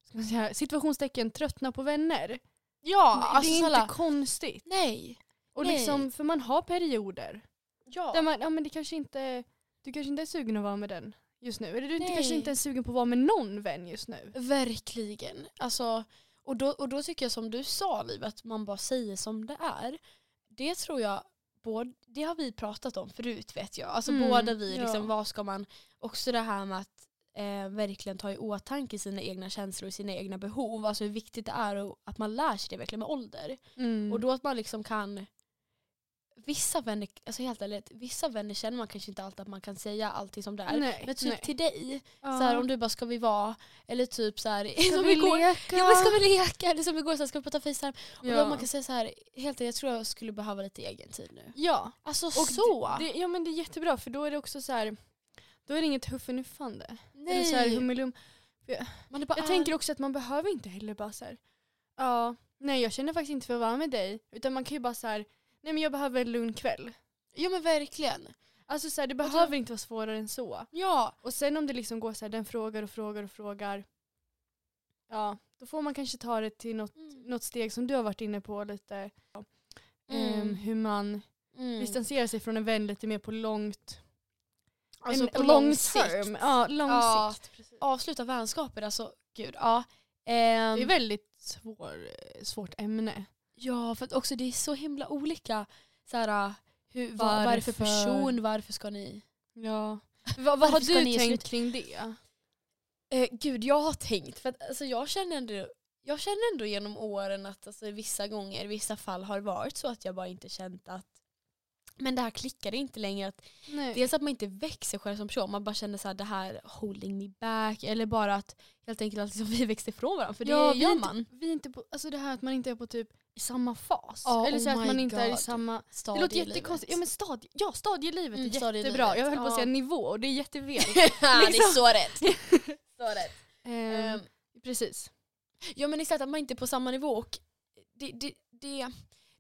[SPEAKER 2] ska säga, situationstecken tröttna på vänner.
[SPEAKER 1] Ja,
[SPEAKER 2] det
[SPEAKER 1] alltså
[SPEAKER 2] är inte
[SPEAKER 1] snälla.
[SPEAKER 2] konstigt.
[SPEAKER 1] Nej.
[SPEAKER 2] Och
[SPEAKER 1] Nej.
[SPEAKER 2] liksom, för man har perioder.
[SPEAKER 1] Ja.
[SPEAKER 2] Där man, ja, men det kanske inte, du kanske inte är sugen att vara med den just nu. Eller du
[SPEAKER 1] Nej.
[SPEAKER 2] kanske inte är sugen på att vara med någon vän just nu.
[SPEAKER 1] Verkligen. Alltså, Och då, och då tycker jag som du sa Liv, att man bara säger som det är. Det tror jag, både, det har vi pratat om förut vet jag. Alltså
[SPEAKER 2] Mm,
[SPEAKER 1] båda vi, liksom,
[SPEAKER 2] ja.
[SPEAKER 1] vad ska man, också det här med att eh, verkligen ta i åtanke sina egna känslor och sina egna behov. Alltså hur viktigt det är att man lär sig det verkligen med ålder.
[SPEAKER 2] Mm.
[SPEAKER 1] Och då att man liksom kan Vissa vänner, alltså helt ärligt, vissa vänner känner man kanske inte alltid att man kan säga allting som det är.
[SPEAKER 2] nej,
[SPEAKER 1] Men typ
[SPEAKER 2] nej.
[SPEAKER 1] till dig,
[SPEAKER 2] Ja.
[SPEAKER 1] så här, om du bara ska vi vara, eller typ så här,
[SPEAKER 2] Ska
[SPEAKER 1] som
[SPEAKER 2] vi
[SPEAKER 1] igår,
[SPEAKER 2] leka?
[SPEAKER 1] Ja men ska vi leka? Eller som igår, så här, ska vi prata FaceTime? Och
[SPEAKER 2] Ja.
[SPEAKER 1] då man kan säga så här, helt ärligt, jag tror jag skulle behöva lite egen tid nu.
[SPEAKER 2] ja.
[SPEAKER 1] Alltså
[SPEAKER 2] Och
[SPEAKER 1] så!
[SPEAKER 2] Det, ja men det är jättebra för då är det också så här. Då är det inget huffanuffande. Eller
[SPEAKER 1] nej,
[SPEAKER 2] så här hummelum.
[SPEAKER 1] man är bara,
[SPEAKER 2] Jag tänker också att man behöver inte heller bara så. Ja, nej jag känner faktiskt inte för att vara med dig. Utan man kan ju bara så här. Nej men jag behöver en lugn kväll.
[SPEAKER 1] ja men verkligen.
[SPEAKER 2] Alltså så här, det
[SPEAKER 1] då-
[SPEAKER 2] behöver inte vara svårare än så.
[SPEAKER 1] Ja,
[SPEAKER 2] Och sen om det liksom går så här, den frågar och frågar och frågar. Ja, då får man kanske ta det till något,
[SPEAKER 1] Mm.
[SPEAKER 2] något steg som du har varit inne på lite.
[SPEAKER 1] Mm.
[SPEAKER 2] Ehm, hur man
[SPEAKER 1] mm.
[SPEAKER 2] distanserar sig från en vän lite mer på långt,
[SPEAKER 1] alltså
[SPEAKER 2] en
[SPEAKER 1] på
[SPEAKER 2] long
[SPEAKER 1] lång sikt.
[SPEAKER 2] term. Ja, lång
[SPEAKER 1] Ja.
[SPEAKER 2] sikt. Precis.
[SPEAKER 1] Avsluta vänskaper, alltså gud. Ja. Ehm,
[SPEAKER 2] Det är väldigt svår, svårt ämne.
[SPEAKER 1] Ja, för att också det är så himla olika. Så här, hur, vad, vad är det för
[SPEAKER 2] Varför?
[SPEAKER 1] person? Varför ska ni...
[SPEAKER 2] Ja. vad, vad har
[SPEAKER 1] Varför
[SPEAKER 2] du
[SPEAKER 1] ni
[SPEAKER 2] tänkt kring det?
[SPEAKER 1] Eh, gud, jag har tänkt. För att, alltså, jag, känner ändå, jag känner ändå genom åren att alltså, vissa gånger, vissa fall har det varit så att jag bara inte känt att men det här klickar inte längre. Att,
[SPEAKER 2] Nej.
[SPEAKER 1] dels att man inte växer själv som person, man bara känner så här, det här holding me back. Eller bara att helt enkelt att liksom, vi växte ifrån varandra. För det
[SPEAKER 2] Ja, vi
[SPEAKER 1] gör
[SPEAKER 2] är
[SPEAKER 1] man.
[SPEAKER 2] Inte, vi är inte på, alltså det här att man inte är på typ i samma fas.
[SPEAKER 1] Ja,
[SPEAKER 2] Eller så
[SPEAKER 1] oh
[SPEAKER 2] att man inte är i
[SPEAKER 1] God.
[SPEAKER 2] samma... Det
[SPEAKER 1] Stadie
[SPEAKER 2] låter
[SPEAKER 1] i livet.
[SPEAKER 2] jättekonstigt. Ja men stadie, ja, stadielivet
[SPEAKER 1] Mm,
[SPEAKER 2] är
[SPEAKER 1] stadielivet.
[SPEAKER 2] jättebra. Jag höll på att säga nivå och det är jättefel.
[SPEAKER 1] ja, det är
[SPEAKER 2] liksom.
[SPEAKER 1] så rätt. så rätt.
[SPEAKER 2] Ehm,
[SPEAKER 1] Ehm,
[SPEAKER 2] precis.
[SPEAKER 1] Ja men exakt att man inte är på samma nivå och det, det, det,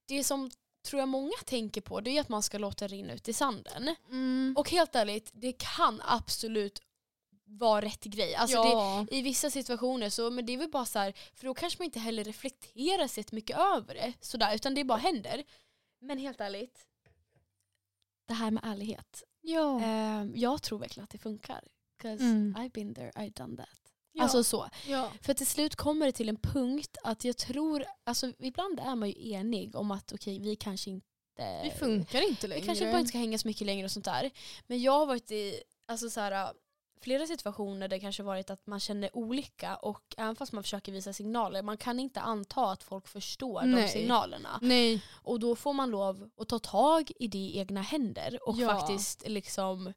[SPEAKER 1] det som tror jag många tänker på det är att man ska låta det rinna ut i sanden.
[SPEAKER 2] Mm.
[SPEAKER 1] Och helt ärligt, det kan absolut vara rätt grej. Alltså
[SPEAKER 2] ja.
[SPEAKER 1] det, I vissa situationer så, men det är väl bara så här, för då kanske man inte heller reflekterar sig mycket över det sådär, utan det bara händer. Men helt ärligt, det här med ärlighet.
[SPEAKER 2] ja.
[SPEAKER 1] Eh, jag tror verkligen att det funkar. 'Cause
[SPEAKER 2] Mm.
[SPEAKER 1] I've been there, I've done that.
[SPEAKER 2] Ja.
[SPEAKER 1] Alltså så.
[SPEAKER 2] ja.
[SPEAKER 1] För till slut kommer det till en punkt att jag tror, alltså ibland är man ju enig om att okej vi kanske inte
[SPEAKER 2] Vi funkar inte
[SPEAKER 1] vi
[SPEAKER 2] längre.
[SPEAKER 1] kanske bara inte ska hänga så mycket längre och sånt där. Men jag har varit i alltså så här, flera situationer där det kanske varit att man känner olika och även fast man försöker visa signaler, man kan inte anta att folk förstår de
[SPEAKER 2] Nej.
[SPEAKER 1] signalerna.
[SPEAKER 2] Nej.
[SPEAKER 1] Och då får man lov att ta tag i det i egna händer och
[SPEAKER 2] Ja.
[SPEAKER 1] faktiskt liksom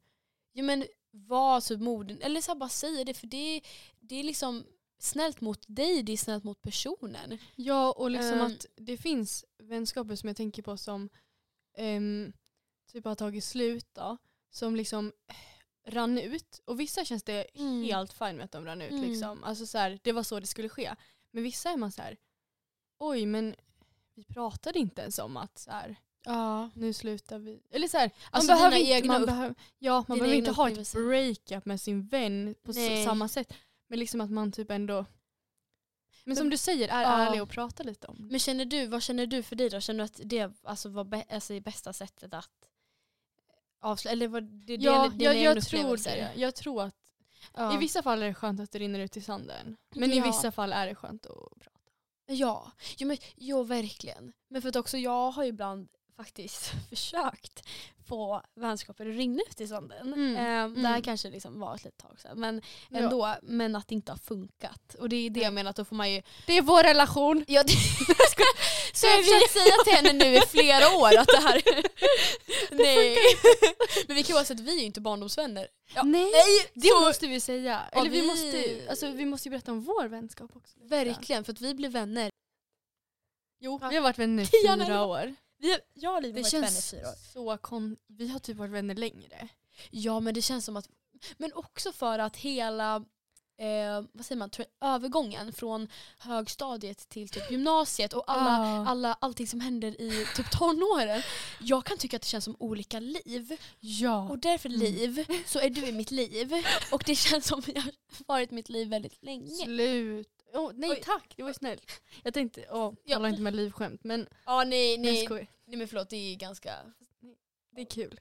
[SPEAKER 1] ja, men, vara typ moden, eller så bara säga det för det, det är liksom snällt mot dig, det är snällt mot personen.
[SPEAKER 2] Ja och liksom
[SPEAKER 1] Ehm.
[SPEAKER 2] att det finns vänskaper som jag tänker på som ehm, typ har tagit slut då. Som liksom eh, rann ut. Och vissa känns det
[SPEAKER 1] Mm.
[SPEAKER 2] helt fine med att de rann ut.
[SPEAKER 1] Mm.
[SPEAKER 2] Liksom. Alltså så här, det var så det skulle ske. Men vissa är man så här, oj men vi pratade inte ens om att så här,
[SPEAKER 1] Ja.
[SPEAKER 2] nu slutar vi. Eller så här,
[SPEAKER 1] Alltså
[SPEAKER 2] man behöver inte, man
[SPEAKER 1] upp-
[SPEAKER 2] behöver, ja, man behöver inte ha ett breakup med sin vän på
[SPEAKER 1] Nej.
[SPEAKER 2] samma sätt. Men liksom att man typ ändå, men som du säger, är
[SPEAKER 1] Ja.
[SPEAKER 2] ärlig och pratar lite om det.
[SPEAKER 1] Men känner du, vad känner du för dig då? Känner du att det alltså, var bä- alltså, det bästa sättet att avsluta? Eller var det
[SPEAKER 2] Ja,
[SPEAKER 1] dina
[SPEAKER 2] jag, jag tror det. Jag tror att
[SPEAKER 1] Ja.
[SPEAKER 2] i vissa fall är det skönt att det rinner ut i sanden. Men i
[SPEAKER 1] Ja.
[SPEAKER 2] vissa fall är det skönt att prata.
[SPEAKER 1] Ja, jo, men, jo verkligen. Men för att också jag har ibland faktiskt försökt få vänskaper att rinna ut i sanden.
[SPEAKER 2] Mm,
[SPEAKER 1] Eh, Det här
[SPEAKER 2] mm.
[SPEAKER 1] kanske liksom var ett litet tag sedan. Men
[SPEAKER 2] Ja.
[SPEAKER 1] ändå, men att det inte har funkat. Och det är det jag menar att då får man ju...
[SPEAKER 2] Det är vår relation.
[SPEAKER 1] Ja, det, så jag har försökt säga till henne nu i flera år att det här... Nej. men vi kan ju säga att vi är inte barndomsvänner. Ja.
[SPEAKER 2] Nej,
[SPEAKER 1] Nej,
[SPEAKER 2] det
[SPEAKER 1] så-
[SPEAKER 2] måste vi säga.
[SPEAKER 1] Ja,
[SPEAKER 2] Eller vi,
[SPEAKER 1] vi-
[SPEAKER 2] måste, alltså, vi måste ju berätta om vår vänskap också.
[SPEAKER 1] Verkligen, för att vi blev vänner.
[SPEAKER 2] Jo,
[SPEAKER 1] Ja.
[SPEAKER 2] vi har varit vänner i fyra
[SPEAKER 1] år. Vi, jag och Liv har varit vänner i fyra år.
[SPEAKER 2] så kon... Vi har typ varit vänner längre.
[SPEAKER 1] Ja men det känns som att, men också för att hela eh, vad säger man, övergången från högstadiet till typ gymnasiet och alla,
[SPEAKER 2] Ah.
[SPEAKER 1] alla, allting som händer i typ tonåren. Jag kan tycka att det känns som olika liv.
[SPEAKER 2] Ja.
[SPEAKER 1] Och därför
[SPEAKER 2] Mm.
[SPEAKER 1] liv, så är du i mitt liv. Och det känns som jag har varit mitt liv väldigt länge.
[SPEAKER 2] Slut. Oh, nej
[SPEAKER 1] Oj.
[SPEAKER 2] tack, det var snällt. Jag tänkte,
[SPEAKER 1] Ja.
[SPEAKER 2] tala inte med livskämt men
[SPEAKER 1] Ja nej,
[SPEAKER 2] nej.
[SPEAKER 1] nej. Nej men förlåt det är ganska...
[SPEAKER 2] det är kul.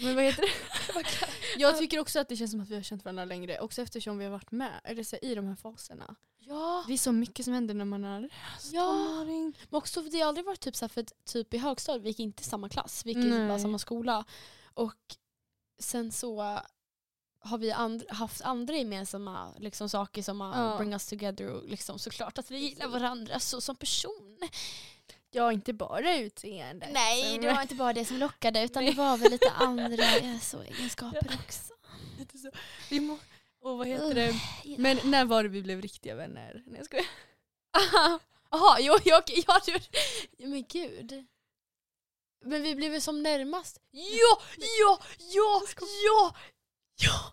[SPEAKER 2] Men vad heter det? jag tycker också att det känns som att vi har känt varandra längre. Också eftersom vi har varit med eller så, här, i de här faserna.
[SPEAKER 1] Ja.
[SPEAKER 2] Det är så mycket som händer när man är
[SPEAKER 1] Ja.
[SPEAKER 2] tonåring.
[SPEAKER 1] Men också för det har aldrig varit typ så här, för att typ i högstadiet, vi gick inte i samma klass, vi gick i
[SPEAKER 2] Nej.
[SPEAKER 1] bara samma skola. Och sen så har vi and, haft andra gemensamma liksom, saker som har
[SPEAKER 2] Ja.
[SPEAKER 1] bring us together och liksom, såklart att vi gillar varandra så, som person.
[SPEAKER 2] Ja, inte bara utseende.
[SPEAKER 1] Nej,
[SPEAKER 2] Som-
[SPEAKER 1] det var inte bara det som lockade utan det var väl lite andra eh, så, egenskaper också.
[SPEAKER 2] Lite så. Vi må... Och vad heter det? Men när var det vi blev riktiga vänner? Nej jag skojar.
[SPEAKER 1] Jaha, jo, jag, jag, jag, men gud. Men vi blev som närmast. Ja, ja, ja, ja, ja.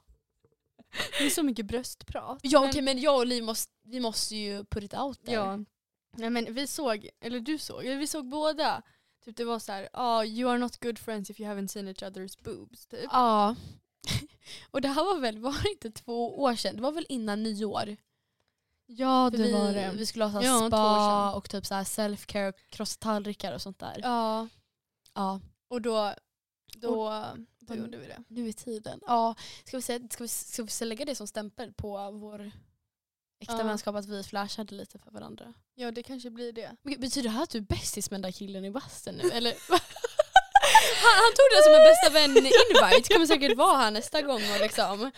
[SPEAKER 2] Det är så mycket bröstprat.
[SPEAKER 1] Ja
[SPEAKER 2] Men-
[SPEAKER 1] okej men jag och Liv måste, vi måste ju put it out there.
[SPEAKER 2] Ja. Nej, men vi såg, eller du såg, eller vi såg båda. Typ det var så här, ah, you are not good friends if you haven't seen each other's boobs. Typ.
[SPEAKER 1] Ja. Och det här var väl, var det inte två år sedan? Det var väl innan nyår?
[SPEAKER 2] Ja
[SPEAKER 1] För vi, Vi skulle ha så
[SPEAKER 2] Ja,
[SPEAKER 1] spa och typ så self-care, krossa tallrikar och sånt där.
[SPEAKER 2] Ja,
[SPEAKER 1] Ja.
[SPEAKER 2] och då, då, då
[SPEAKER 1] då-
[SPEAKER 2] gjorde vi det.
[SPEAKER 1] Nu är tiden. Ja. Ska vi, ska, vi, ska vi lägga det som stämpel på vår äkta
[SPEAKER 2] Ja.
[SPEAKER 1] vänskap att vi flashade lite för varandra?
[SPEAKER 2] Ja det kanske blir det.
[SPEAKER 1] Men Betyder det här att du är bästis med den där killen i bastun nu? Eller? han, han tog det som en bästa vän invite, kommer säkert vara här nästa gång och liksom.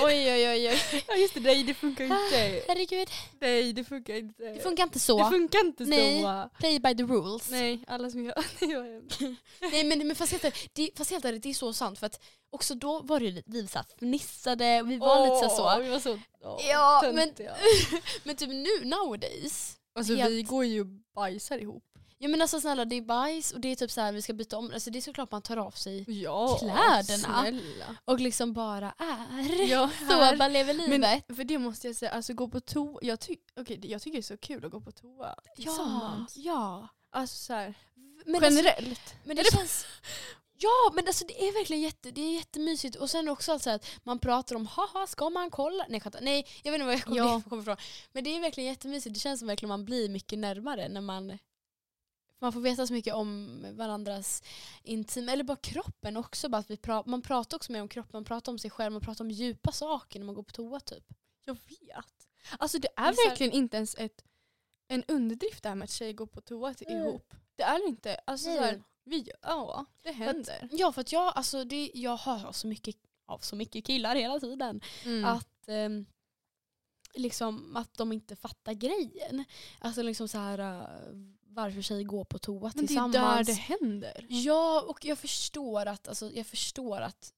[SPEAKER 1] Oj oj oj oj.
[SPEAKER 2] Ja just det, nej det funkar inte.
[SPEAKER 1] Herregud.
[SPEAKER 2] Nej det funkar inte.
[SPEAKER 1] Det funkar inte så.
[SPEAKER 2] Det funkar inte
[SPEAKER 1] Nej.
[SPEAKER 2] så.
[SPEAKER 1] Play by the rules. Nej,
[SPEAKER 2] Nej, alla som gör det jag.
[SPEAKER 1] men, men fast, helt, det, fast helt ärligt, det är så sant för att också då var det vi så här fnissade och vi var lite så så.
[SPEAKER 2] Vi var så åh,
[SPEAKER 1] Ja, men-. Men typ nu nowadays.
[SPEAKER 2] Alltså
[SPEAKER 1] helt-
[SPEAKER 2] vi går ju och bajsar ihop.
[SPEAKER 1] Ja men alltså snälla det är bajs och det är typ så här vi ska byta om. Alltså det är såklart man tar av sig
[SPEAKER 2] Ja,
[SPEAKER 1] Kläderna.
[SPEAKER 2] snälla.
[SPEAKER 1] och liksom bara är.
[SPEAKER 2] Ja,
[SPEAKER 1] Så bara lever livet.
[SPEAKER 2] Men för det måste jag säga, alltså gå på toa. Jag, ty okay, jag tycker det är så kul att gå på toa
[SPEAKER 1] ja, ja.
[SPEAKER 2] Alltså så här,
[SPEAKER 1] Men alltså,
[SPEAKER 2] generellt.
[SPEAKER 1] men det känns... Ja men alltså det är verkligen jätte, det är jättemysigt och sen också alltså att man pratar om haha ska man kolla? Nej, skämtar. Nej jag vet inte var jag kommer,
[SPEAKER 2] Ja.
[SPEAKER 1] ifrån. Men det är verkligen jättemysigt, det känns som verkligen man blir mycket närmare när man man får veta så mycket om varandras intim, eller bara kroppen också. Bara att vi pra man pratar också mer om kroppen, man pratar om sig själv, man pratar om djupa saker när man går på toa typ.
[SPEAKER 2] Jag vet. Alltså det
[SPEAKER 1] Det
[SPEAKER 2] är
[SPEAKER 1] så här-
[SPEAKER 2] verkligen inte ens ett, en underdrift det här med att tjejer går på toa
[SPEAKER 1] Nej.
[SPEAKER 2] ihop. Det är inte. Alltså
[SPEAKER 1] Nej.
[SPEAKER 2] så här, vi, ja, det händer.
[SPEAKER 1] Ja för att jag, alltså, det, jag hör så mycket av så mycket killar hela tiden.
[SPEAKER 2] Mm.
[SPEAKER 1] Att, ehm, liksom, att de inte fattar grejen. Alltså liksom så här, äh, varför tjejer går på toa
[SPEAKER 2] Men det är
[SPEAKER 1] tillsammans.
[SPEAKER 2] där det händer.
[SPEAKER 1] Ja och jag förstår att, alltså, jag förstår att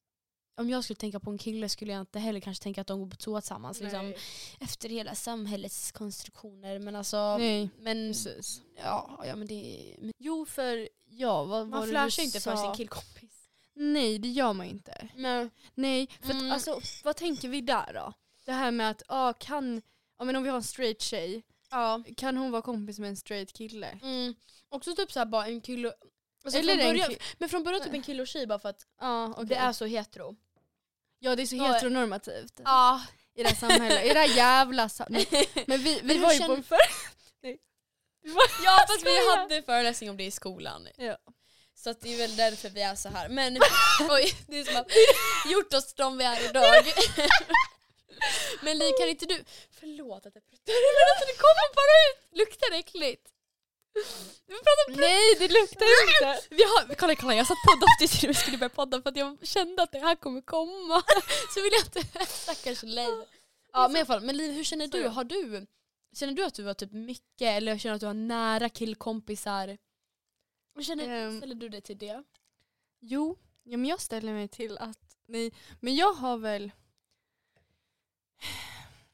[SPEAKER 1] om jag skulle tänka på en kille skulle jag inte heller kanske tänka att de går på toa tillsammans. Liksom, efter hela samhällets konstruktioner. Men alltså,
[SPEAKER 2] Nej,
[SPEAKER 1] men,
[SPEAKER 2] precis.
[SPEAKER 1] ja, ja men det men
[SPEAKER 2] Jo för, ja vad
[SPEAKER 1] Man
[SPEAKER 2] det
[SPEAKER 1] flashar inte
[SPEAKER 2] sa?
[SPEAKER 1] för sin killkompis.
[SPEAKER 2] Nej det gör man inte.
[SPEAKER 1] Nej.
[SPEAKER 2] Nej, för
[SPEAKER 1] Mm.
[SPEAKER 2] att, alltså, vad tänker vi där då? Det här med att, ah, kan, ja, men om vi har en straight tjej,
[SPEAKER 1] Ja.
[SPEAKER 2] kan hon vara kompis med en straight kille?
[SPEAKER 1] Mm. Också typ såhär bara en kille alltså
[SPEAKER 2] Eller
[SPEAKER 1] från
[SPEAKER 2] en
[SPEAKER 1] början,
[SPEAKER 2] ki-
[SPEAKER 1] Men från början typ en kille och tjej bara för att
[SPEAKER 2] Ja, okej.
[SPEAKER 1] det är så hetero.
[SPEAKER 2] ja det är så
[SPEAKER 1] Ja.
[SPEAKER 2] heteronormativt
[SPEAKER 1] Ja.
[SPEAKER 2] i det här samhället. I det här jävla samhället. Men vi, vi
[SPEAKER 1] Men
[SPEAKER 2] var ju på
[SPEAKER 1] känner-
[SPEAKER 2] för...
[SPEAKER 1] Ja fast vi hade föreläsning om det i skolan.
[SPEAKER 2] Ja.
[SPEAKER 1] Så att det är väl därför vi är så här. Men oj, det är som att gjort oss till de vi är idag. Men Li kan inte du, förlåt att jag pruttar alltså det kommer bara ut, luktar äckligt. Vi pratar
[SPEAKER 2] Nej det luktar inte!
[SPEAKER 1] Vi har, kolla, kolla jag satt på doft till vi skulle börja podda för att jag kände att det här kommer komma. Så vill jag inte, stackars Liv. Ja men i alla fall, men Liv hur känner du? Har du? Känner du att du har typ mycket eller känner du att du har nära killkompisar? Hur känner,
[SPEAKER 2] Ehm.
[SPEAKER 1] ställer du dig till det?
[SPEAKER 2] Jo, ja, men jag ställer mig till att, nej, men jag har väl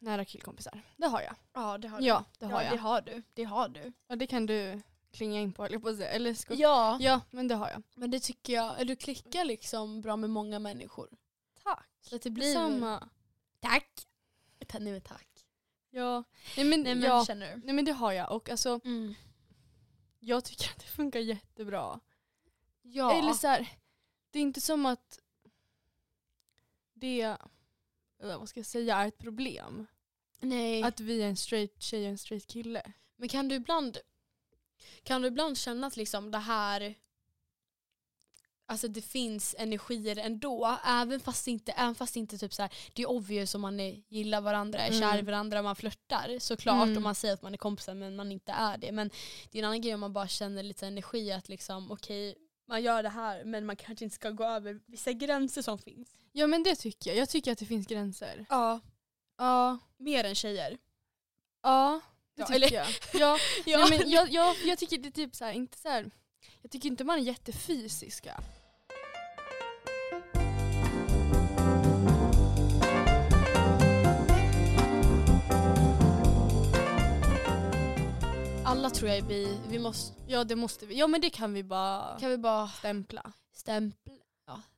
[SPEAKER 2] nära killkompisar. Det har jag.
[SPEAKER 1] Ja det har
[SPEAKER 2] Ja, det har
[SPEAKER 1] det
[SPEAKER 2] jag.
[SPEAKER 1] har du. Det har du.
[SPEAKER 2] Och det kan du klinga in på, jag på säga. Eller ska...
[SPEAKER 1] Ja,
[SPEAKER 2] ja, men det har jag.
[SPEAKER 1] men det tycker jag, eller du klickar liksom bra med många människor.
[SPEAKER 2] Tack.
[SPEAKER 1] Så att det blir...
[SPEAKER 2] Samma.
[SPEAKER 1] Tack! Ta- Nej men tack.
[SPEAKER 2] Ja. Nej men,
[SPEAKER 1] Nej men
[SPEAKER 2] ja.
[SPEAKER 1] känner du?
[SPEAKER 2] Nej men det har jag och alltså
[SPEAKER 1] Mm.
[SPEAKER 2] jag tycker att det funkar jättebra.
[SPEAKER 1] Ja.
[SPEAKER 2] Eller så här, det är inte som att det, eller vad ska jag säga, är ett problem.
[SPEAKER 1] Nej.
[SPEAKER 2] Att vi är en straight tjej och en straight kille.
[SPEAKER 1] Men kan du ibland kan du ibland känna att liksom det här alltså det finns energier ändå. Även fast inte, även fast inte typ så här, det är obvious om man är, gillar varandra, är kär i
[SPEAKER 2] Mm.
[SPEAKER 1] varandra, man flörtar såklart
[SPEAKER 2] Mm.
[SPEAKER 1] och man säger att man är kompisar men man inte är det. Men det är en annan grej om man bara känner lite energi att liksom okej man gör det här men man kanske inte ska gå över vissa gränser som finns.
[SPEAKER 2] Ja men det tycker jag. Jag tycker att det finns gränser.
[SPEAKER 1] Ja.
[SPEAKER 2] Ja.
[SPEAKER 1] Mer än tjejer.
[SPEAKER 2] Ja, det
[SPEAKER 1] Ja,
[SPEAKER 2] tycker
[SPEAKER 1] eller-
[SPEAKER 2] jag. Ja,
[SPEAKER 1] Ja.
[SPEAKER 2] Nej, men jag, jag, jag tycker det är typ så här, inte så här, jag tycker inte man är jättefysiska.
[SPEAKER 1] Alla tror jag är bi. Vi måste,
[SPEAKER 2] Ja det måste vi. Ja men det kan vi bara
[SPEAKER 1] kan vi bara
[SPEAKER 2] stämpla.
[SPEAKER 1] stämpla?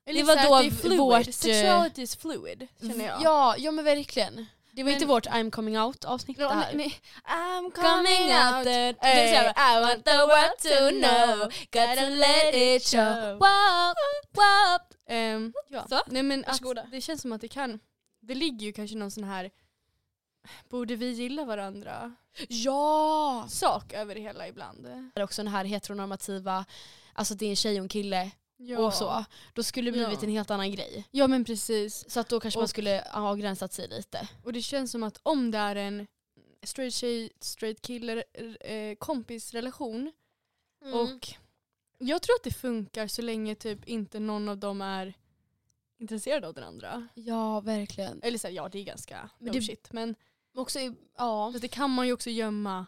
[SPEAKER 2] Eller
[SPEAKER 1] Det var
[SPEAKER 2] här,
[SPEAKER 1] då
[SPEAKER 2] det är fluid.
[SPEAKER 1] vårt, eh,
[SPEAKER 2] Sexuality is fluid känner jag.
[SPEAKER 1] Ja, ja men verkligen. Det var
[SPEAKER 2] Men-
[SPEAKER 1] inte vårt I'm coming out avsnitt det här.
[SPEAKER 2] nej. I'm
[SPEAKER 1] Coming out, här, I want the world to know, gotta let it show. Wow, wow.
[SPEAKER 2] Ehm, ja.
[SPEAKER 1] Så,
[SPEAKER 2] Nej, men att det känns som att det kan, det ligger ju kanske någon sån här borde vi gilla varandra
[SPEAKER 1] Ja!
[SPEAKER 2] sak över det hela ibland.
[SPEAKER 1] Det är också den här heteronormativa, alltså det är en tjej och en kille
[SPEAKER 2] Ja.
[SPEAKER 1] och så. Då skulle det blivit
[SPEAKER 2] Ja.
[SPEAKER 1] en helt annan grej.
[SPEAKER 2] Ja men precis.
[SPEAKER 1] Så att då kanske man
[SPEAKER 2] Och-
[SPEAKER 1] skulle ha avgränsat sig lite.
[SPEAKER 2] Och det känns som att om det är en straight tjej, straight kille eh, kompisrelation
[SPEAKER 1] Mm.
[SPEAKER 2] och jag tror att det funkar så länge typ inte någon av dem är intresserad av den andra.
[SPEAKER 1] Ja, verkligen.
[SPEAKER 2] Eller så här, ja det är ganska
[SPEAKER 1] Men
[SPEAKER 2] no
[SPEAKER 1] det-
[SPEAKER 2] shit men
[SPEAKER 1] Också, ja.
[SPEAKER 2] det kan man ju också gömma.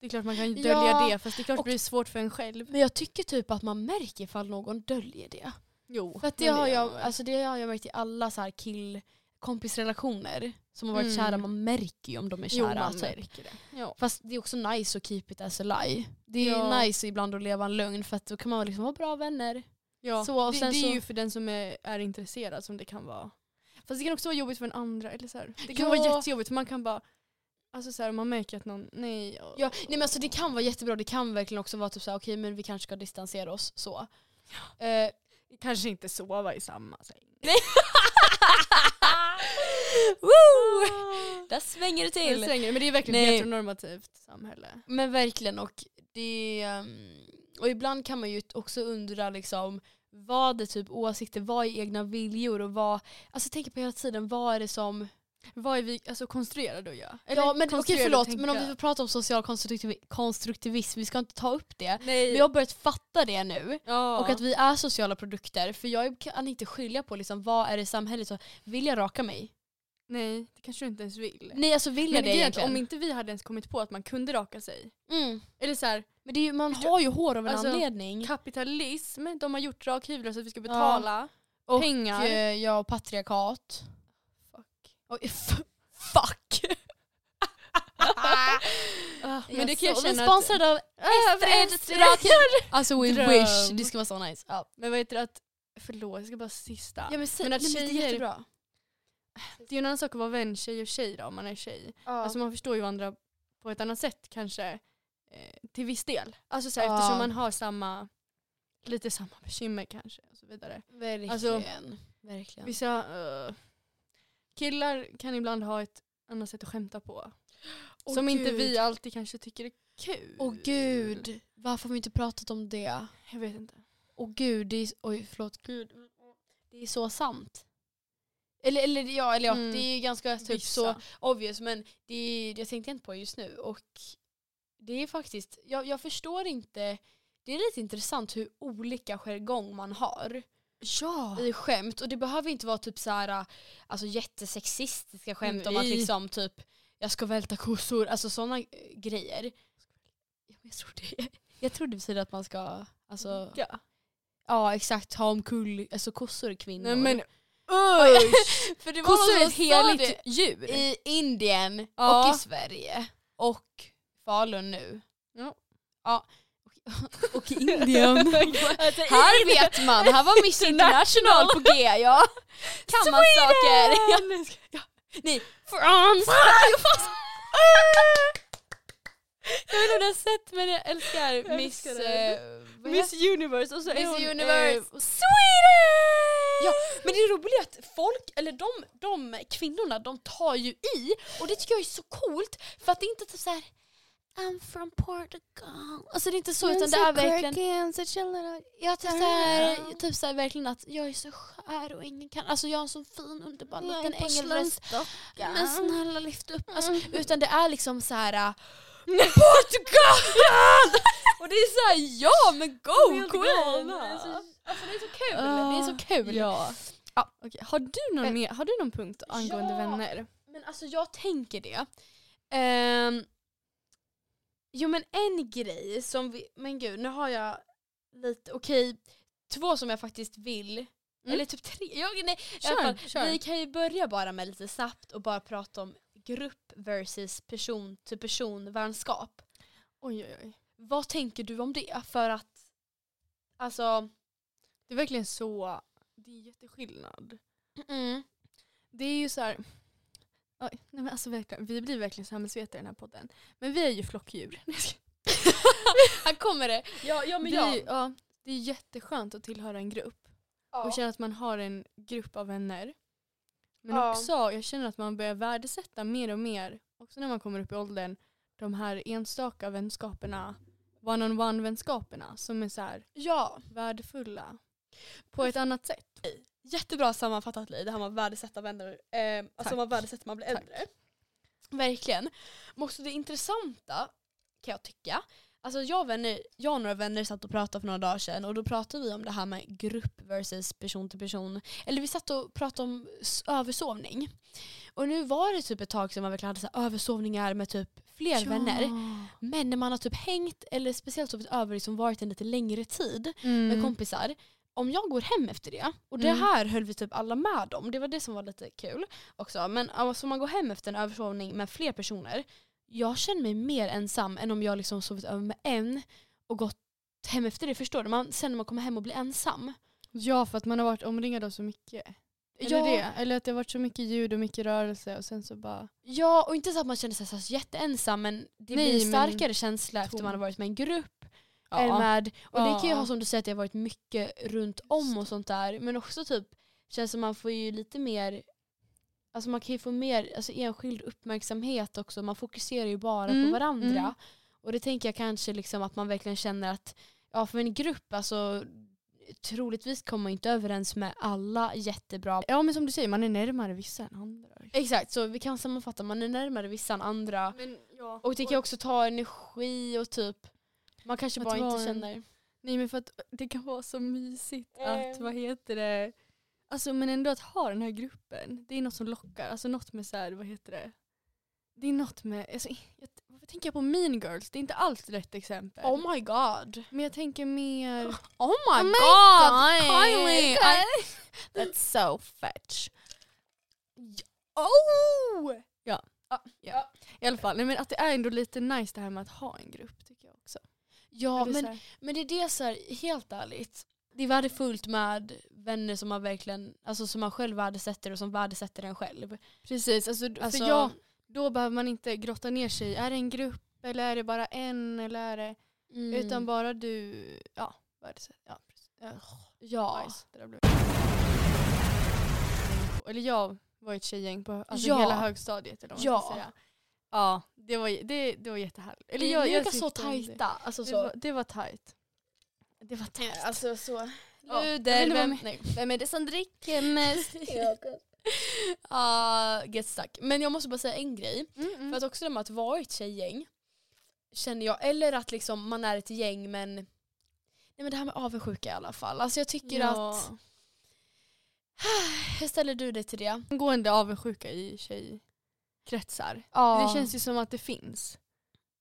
[SPEAKER 2] Det är klart man kan dölja
[SPEAKER 1] Ja,
[SPEAKER 2] det fast det är klart
[SPEAKER 1] och-
[SPEAKER 2] det blir svårt för en själv.
[SPEAKER 1] Men jag tycker typ att man märker ifall någon döljer det.
[SPEAKER 2] Jo.
[SPEAKER 1] För att det, har jag, alltså det har jag märkt i alla så här kill kompisrelationer som har varit
[SPEAKER 2] Mm.
[SPEAKER 1] kära. Man märker ju om de är
[SPEAKER 2] jo,
[SPEAKER 1] kära.
[SPEAKER 2] man
[SPEAKER 1] typ.
[SPEAKER 2] märker det. Ja.
[SPEAKER 1] Fast det är också nice att keep it as a lie. Det är
[SPEAKER 2] Ja.
[SPEAKER 1] nice ibland att leva en lögn för att då kan man liksom vara bra vänner.
[SPEAKER 2] Ja.
[SPEAKER 1] Så, och
[SPEAKER 2] det, det är
[SPEAKER 1] så-
[SPEAKER 2] ju för den som är, är intresserad som det kan vara. Fast det kan också vara jobbigt för en andra. Eller så här. Det kan
[SPEAKER 1] Ja.
[SPEAKER 2] vara jättejobbigt för man kan bara Alltså så här, man märker att någon, nej. åh.
[SPEAKER 1] Ja, nej men alltså det kan vara jättebra, det kan verkligen också vara typ såhär, okej men vi kanske ska distansera oss så. Eh,
[SPEAKER 2] Kanske inte sova i samma säng.
[SPEAKER 1] Woo! Där svänger det
[SPEAKER 2] Till.
[SPEAKER 1] till.
[SPEAKER 2] Men det är verkligen
[SPEAKER 1] Nej.
[SPEAKER 2] ett heteronormativt samhälle.
[SPEAKER 1] Men verkligen och det ehm, och ibland kan man ju också undra liksom vad är typ åsikter, vad är egna viljor och vad, alltså tänk på hela tiden, vad är det som
[SPEAKER 2] Vad är vi alltså, konstruerade att göra?
[SPEAKER 1] ja men okej förlåt, men om vi får prata om social konstruktiv- konstruktivism, vi ska inte ta upp det.
[SPEAKER 2] Nej.
[SPEAKER 1] Men jag har börjat fatta det nu.
[SPEAKER 2] ja.
[SPEAKER 1] Och att vi är sociala produkter, för jag kan inte skilja på liksom, vad är det i samhället, så vill jag raka mig?
[SPEAKER 2] Nej, det kanske du inte ens vill.
[SPEAKER 1] Nej alltså vill
[SPEAKER 2] men
[SPEAKER 1] jag det
[SPEAKER 2] är att
[SPEAKER 1] egentligen?
[SPEAKER 2] om inte vi hade ens kommit på att man kunde raka sig.
[SPEAKER 1] mm.
[SPEAKER 2] Eller så här,
[SPEAKER 1] Men det är ju, man har ju hår av en
[SPEAKER 2] Alltså,
[SPEAKER 1] anledning.
[SPEAKER 2] kapitalism, de har gjort rakhyvlar så att vi ska betala
[SPEAKER 1] Och
[SPEAKER 2] pengar.
[SPEAKER 1] eh, ja, och patriarkat. Oj, fuck!
[SPEAKER 2] Ah, men det kan jag känna
[SPEAKER 1] är sponsrade av rakhyvel. Alltså we
[SPEAKER 2] Dröm.
[SPEAKER 1] wish, det ska vara så nice. Ja,
[SPEAKER 2] Men vad heter det att, förlåt jag ska bara sista.
[SPEAKER 1] ja men,
[SPEAKER 2] Men att
[SPEAKER 1] nej, men det är
[SPEAKER 2] tjejer-
[SPEAKER 1] jättebra.
[SPEAKER 2] Det är ju en annan sak att vara vän tjej och tjej då om man är tjej.
[SPEAKER 1] Ja.
[SPEAKER 2] Alltså man förstår ju varandra på ett annat sätt kanske. Eh, till viss del. Alltså så här,
[SPEAKER 1] Ja.
[SPEAKER 2] eftersom man har samma, lite samma bekymmer kanske och så vidare.
[SPEAKER 1] verkligen.
[SPEAKER 2] alltså,
[SPEAKER 1] verkligen.
[SPEAKER 2] Vissa eh, killar kan ibland ha ett annat sätt att skämta på.
[SPEAKER 1] Åh,
[SPEAKER 2] som inte
[SPEAKER 1] gud.
[SPEAKER 2] vi alltid kanske tycker är kul.
[SPEAKER 1] Åh gud, varför har vi inte pratat om det?
[SPEAKER 2] Jag vet inte.
[SPEAKER 1] Åh gud, det är, oj förlåt gud. Det är så sant. Eller, eller ja, eller ja
[SPEAKER 2] Mm.
[SPEAKER 1] det är ju ganska typ
[SPEAKER 2] Vissa.
[SPEAKER 1] så obvious men det är, jag tänkte inte på det just nu och det är faktiskt, jag, jag förstår inte, det är lite intressant hur olika jargong man har
[SPEAKER 2] Ja!
[SPEAKER 1] i skämt och det behöver inte vara typ så här, alltså jättesexistiska skämt om att
[SPEAKER 2] Nej.
[SPEAKER 1] liksom typ jag ska välta kossor, alltså sådana grejer. Jag tror det. Jag tror det betyder att man ska, alltså
[SPEAKER 2] ja.
[SPEAKER 1] Ja exakt, ha omkull, alltså kossor är kvinnor.
[SPEAKER 2] Nej men usch!
[SPEAKER 1] För det var
[SPEAKER 2] Kossor är ett heligt djur.
[SPEAKER 1] i Indien
[SPEAKER 2] Ja.
[SPEAKER 1] och i Sverige. Och Falun nu.
[SPEAKER 2] Ja.
[SPEAKER 1] Ja. Och, Indien.
[SPEAKER 2] Alltså,
[SPEAKER 1] här vet man, här var Miss International på G ja. Kan man saker. Ja. Nej, France! Jag vet inte om du har sett men jag älskar
[SPEAKER 2] Jag
[SPEAKER 1] Miss...
[SPEAKER 2] älskar det.
[SPEAKER 1] eh,
[SPEAKER 2] Miss Universe och så är
[SPEAKER 1] Miss
[SPEAKER 2] hon,
[SPEAKER 1] Universe.
[SPEAKER 2] eh, Sweden!
[SPEAKER 1] Ja, men det är att folk, eller de, de kvinnorna, de tar ju i och det tycker jag är så coolt för att det är inte typ så här. I'm from Portugal. Alltså det är inte så utan det är verkligen Ja, typ såhär, typ såhär verkligen att jag är så skär och ingen kan, alltså jag har en sån fin underbar liten ängelröst. Men snälla lyft upp. Alltså, utan det är liksom så här. äh, Portugal! och det är såhär ja men go queen! Alltså det är så kul, det är så kul.
[SPEAKER 2] Ja.
[SPEAKER 1] Ja.
[SPEAKER 2] Okej, Har, du någon mer, har du någon punkt angående
[SPEAKER 1] ja.
[SPEAKER 2] vänner?
[SPEAKER 1] Men alltså jag tänker det. Ehm, jo men en grej som vi, men gud nu har jag lite, okej, två som jag faktiskt vill, eller typ tre, jag, nej, alla fall,
[SPEAKER 2] Kör, kör.
[SPEAKER 1] vi kan ju börja bara med lite snabbt och bara prata om grupp versus person till person vänskap.
[SPEAKER 2] Oj, oj, oj.
[SPEAKER 1] Vad tänker du om det? För att, alltså,
[SPEAKER 2] Det är verkligen så, det är jätteskillnad.
[SPEAKER 1] mm,
[SPEAKER 2] Det är ju så här. Oj, nej men alltså verkligen, vi blir verkligen samhällsvetare i den här podden. Men vi är ju flockdjur.
[SPEAKER 1] här kommer det. Ja, ja men
[SPEAKER 2] vi,
[SPEAKER 1] ja.
[SPEAKER 2] ja, det är jätteskönt att tillhöra en grupp och känna att man har en grupp av vänner. Men
[SPEAKER 1] Ja.
[SPEAKER 2] också, jag känner att man börjar värdesätta mer och mer, också när man kommer upp i åldern, de här enstaka vänskaperna, one-on-one vänskaperna som är så här
[SPEAKER 1] ja.
[SPEAKER 2] värdefulla. På ett annat sätt.
[SPEAKER 1] Jättebra sammanfattat Li, det här med att värdesätta vänner. Eh, alltså man värdesätter man blir
[SPEAKER 2] Tack.
[SPEAKER 1] äldre. Verkligen. Men också det intressanta kan jag tycka. Alltså jag, vänner, jag och några vänner satt och pratade för några dagar sedan och då pratade vi om det här med grupp versus person till person. Eller vi satt och pratade om översovning. Och nu var det typ ett tag sedan man verkligen hade så översovningar med typ fler vänner. Men när man har typ hängt eller speciellt sovit över liksom varit en lite längre tid
[SPEAKER 2] Mm.
[SPEAKER 1] med kompisar. Om jag går hem efter det, och det
[SPEAKER 2] Mm.
[SPEAKER 1] här höll vi typ alla med om, det var det som var lite kul också. Men alltså, om man går hem efter en översovning med fler personer, jag känner mig mer ensam än om jag liksom sovit över med en och gått hem efter det. Förstår du? Man, sen när man kommer hem och blir ensam.
[SPEAKER 2] Ja, för att man har varit omringad av så mycket. Eller
[SPEAKER 1] Ja.
[SPEAKER 2] det. Eller att det har varit så mycket ljud och mycket rörelse och sen så bara...
[SPEAKER 1] Ja, och inte så att man känner sig så jätteensam men det
[SPEAKER 2] Nej,
[SPEAKER 1] blir en
[SPEAKER 2] men-
[SPEAKER 1] starkare känsla efter man har varit med en grupp.
[SPEAKER 2] Ja.
[SPEAKER 1] Är med, och det kan ju ha som du säger att det har varit mycket runt om och sånt där. Men också typ känns som man får ju lite mer Alltså man kan ju få mer alltså enskild uppmärksamhet också. Man fokuserar ju bara
[SPEAKER 2] Mm,
[SPEAKER 1] på varandra.
[SPEAKER 2] mm.
[SPEAKER 1] Och det tänker jag kanske liksom att man verkligen känner att ja för en grupp alltså troligtvis kommer man inte överens med alla jättebra.
[SPEAKER 2] Ja men som du säger, man är närmare vissa än andra.
[SPEAKER 1] Exakt, så vi kan sammanfatta. Man är närmare vissa än andra.
[SPEAKER 2] Men, ja.
[SPEAKER 1] Och det kan också ta energi och typ man kanske bara inte
[SPEAKER 2] en-
[SPEAKER 1] känner
[SPEAKER 2] Nej men för att det kan vara så mysigt att,
[SPEAKER 1] Mm.
[SPEAKER 2] vad heter det, alltså men ändå att ha den här gruppen. Det är något som lockar, alltså något med så här, vad heter det, det är något med, alltså, jag, varför tänker jag på Mean Girls? Det är inte alls rätt exempel.
[SPEAKER 1] Oh my god.
[SPEAKER 2] men jag tänker mer,
[SPEAKER 1] Oh my,
[SPEAKER 2] Oh my
[SPEAKER 1] god,
[SPEAKER 2] God.
[SPEAKER 1] Kylie! I,
[SPEAKER 2] that's so fetch.
[SPEAKER 1] oh!
[SPEAKER 2] Ja.
[SPEAKER 1] Ja.
[SPEAKER 2] Ja. I alla fall, nej, men att det är ändå lite nice det här med att ha en grupp.
[SPEAKER 1] Ja
[SPEAKER 2] Eller
[SPEAKER 1] men, men det är det så här, helt ärligt. Det är värdefullt med vänner som man verkligen, alltså som man själv värdesätter och som värdesätter en själv.
[SPEAKER 2] Precis, alltså,
[SPEAKER 1] Alltså,
[SPEAKER 2] för jag, då behöver man inte grotta ner sig är det en grupp eller är det bara en eller är det,
[SPEAKER 1] mm,
[SPEAKER 2] utan bara du, ja, värdesätter. Ja, precis. Ja,
[SPEAKER 1] ja.
[SPEAKER 2] nice. Eller jag var ett tjejgäng på alltså
[SPEAKER 1] Ja.
[SPEAKER 2] hela högstadiet eller vad man
[SPEAKER 1] Ja.
[SPEAKER 2] ska säga. Ja, det var, det, det var jättehärligt. Eller jag,
[SPEAKER 1] jag,
[SPEAKER 2] jag
[SPEAKER 1] så
[SPEAKER 2] det.
[SPEAKER 1] tajta. Alltså
[SPEAKER 2] Det
[SPEAKER 1] så.
[SPEAKER 2] var, det var tajt. Det var tajt.
[SPEAKER 1] Alltså så.
[SPEAKER 2] Ja,
[SPEAKER 1] vem.
[SPEAKER 2] Vem är det som dricker mest?
[SPEAKER 1] Get stuck. Men jag måste bara säga en grej.
[SPEAKER 2] Mm, mm.
[SPEAKER 1] För att också det med att vara ett tjejgäng känner jag, eller att liksom man är ett gäng men Nej men det här med avundsjuka i alla fall. Alltså jag tycker att, hur ställer du dig till det?
[SPEAKER 2] Angående avundsjuka i tjejkretsar.
[SPEAKER 1] Ja.
[SPEAKER 2] Det känns ju som att det finns.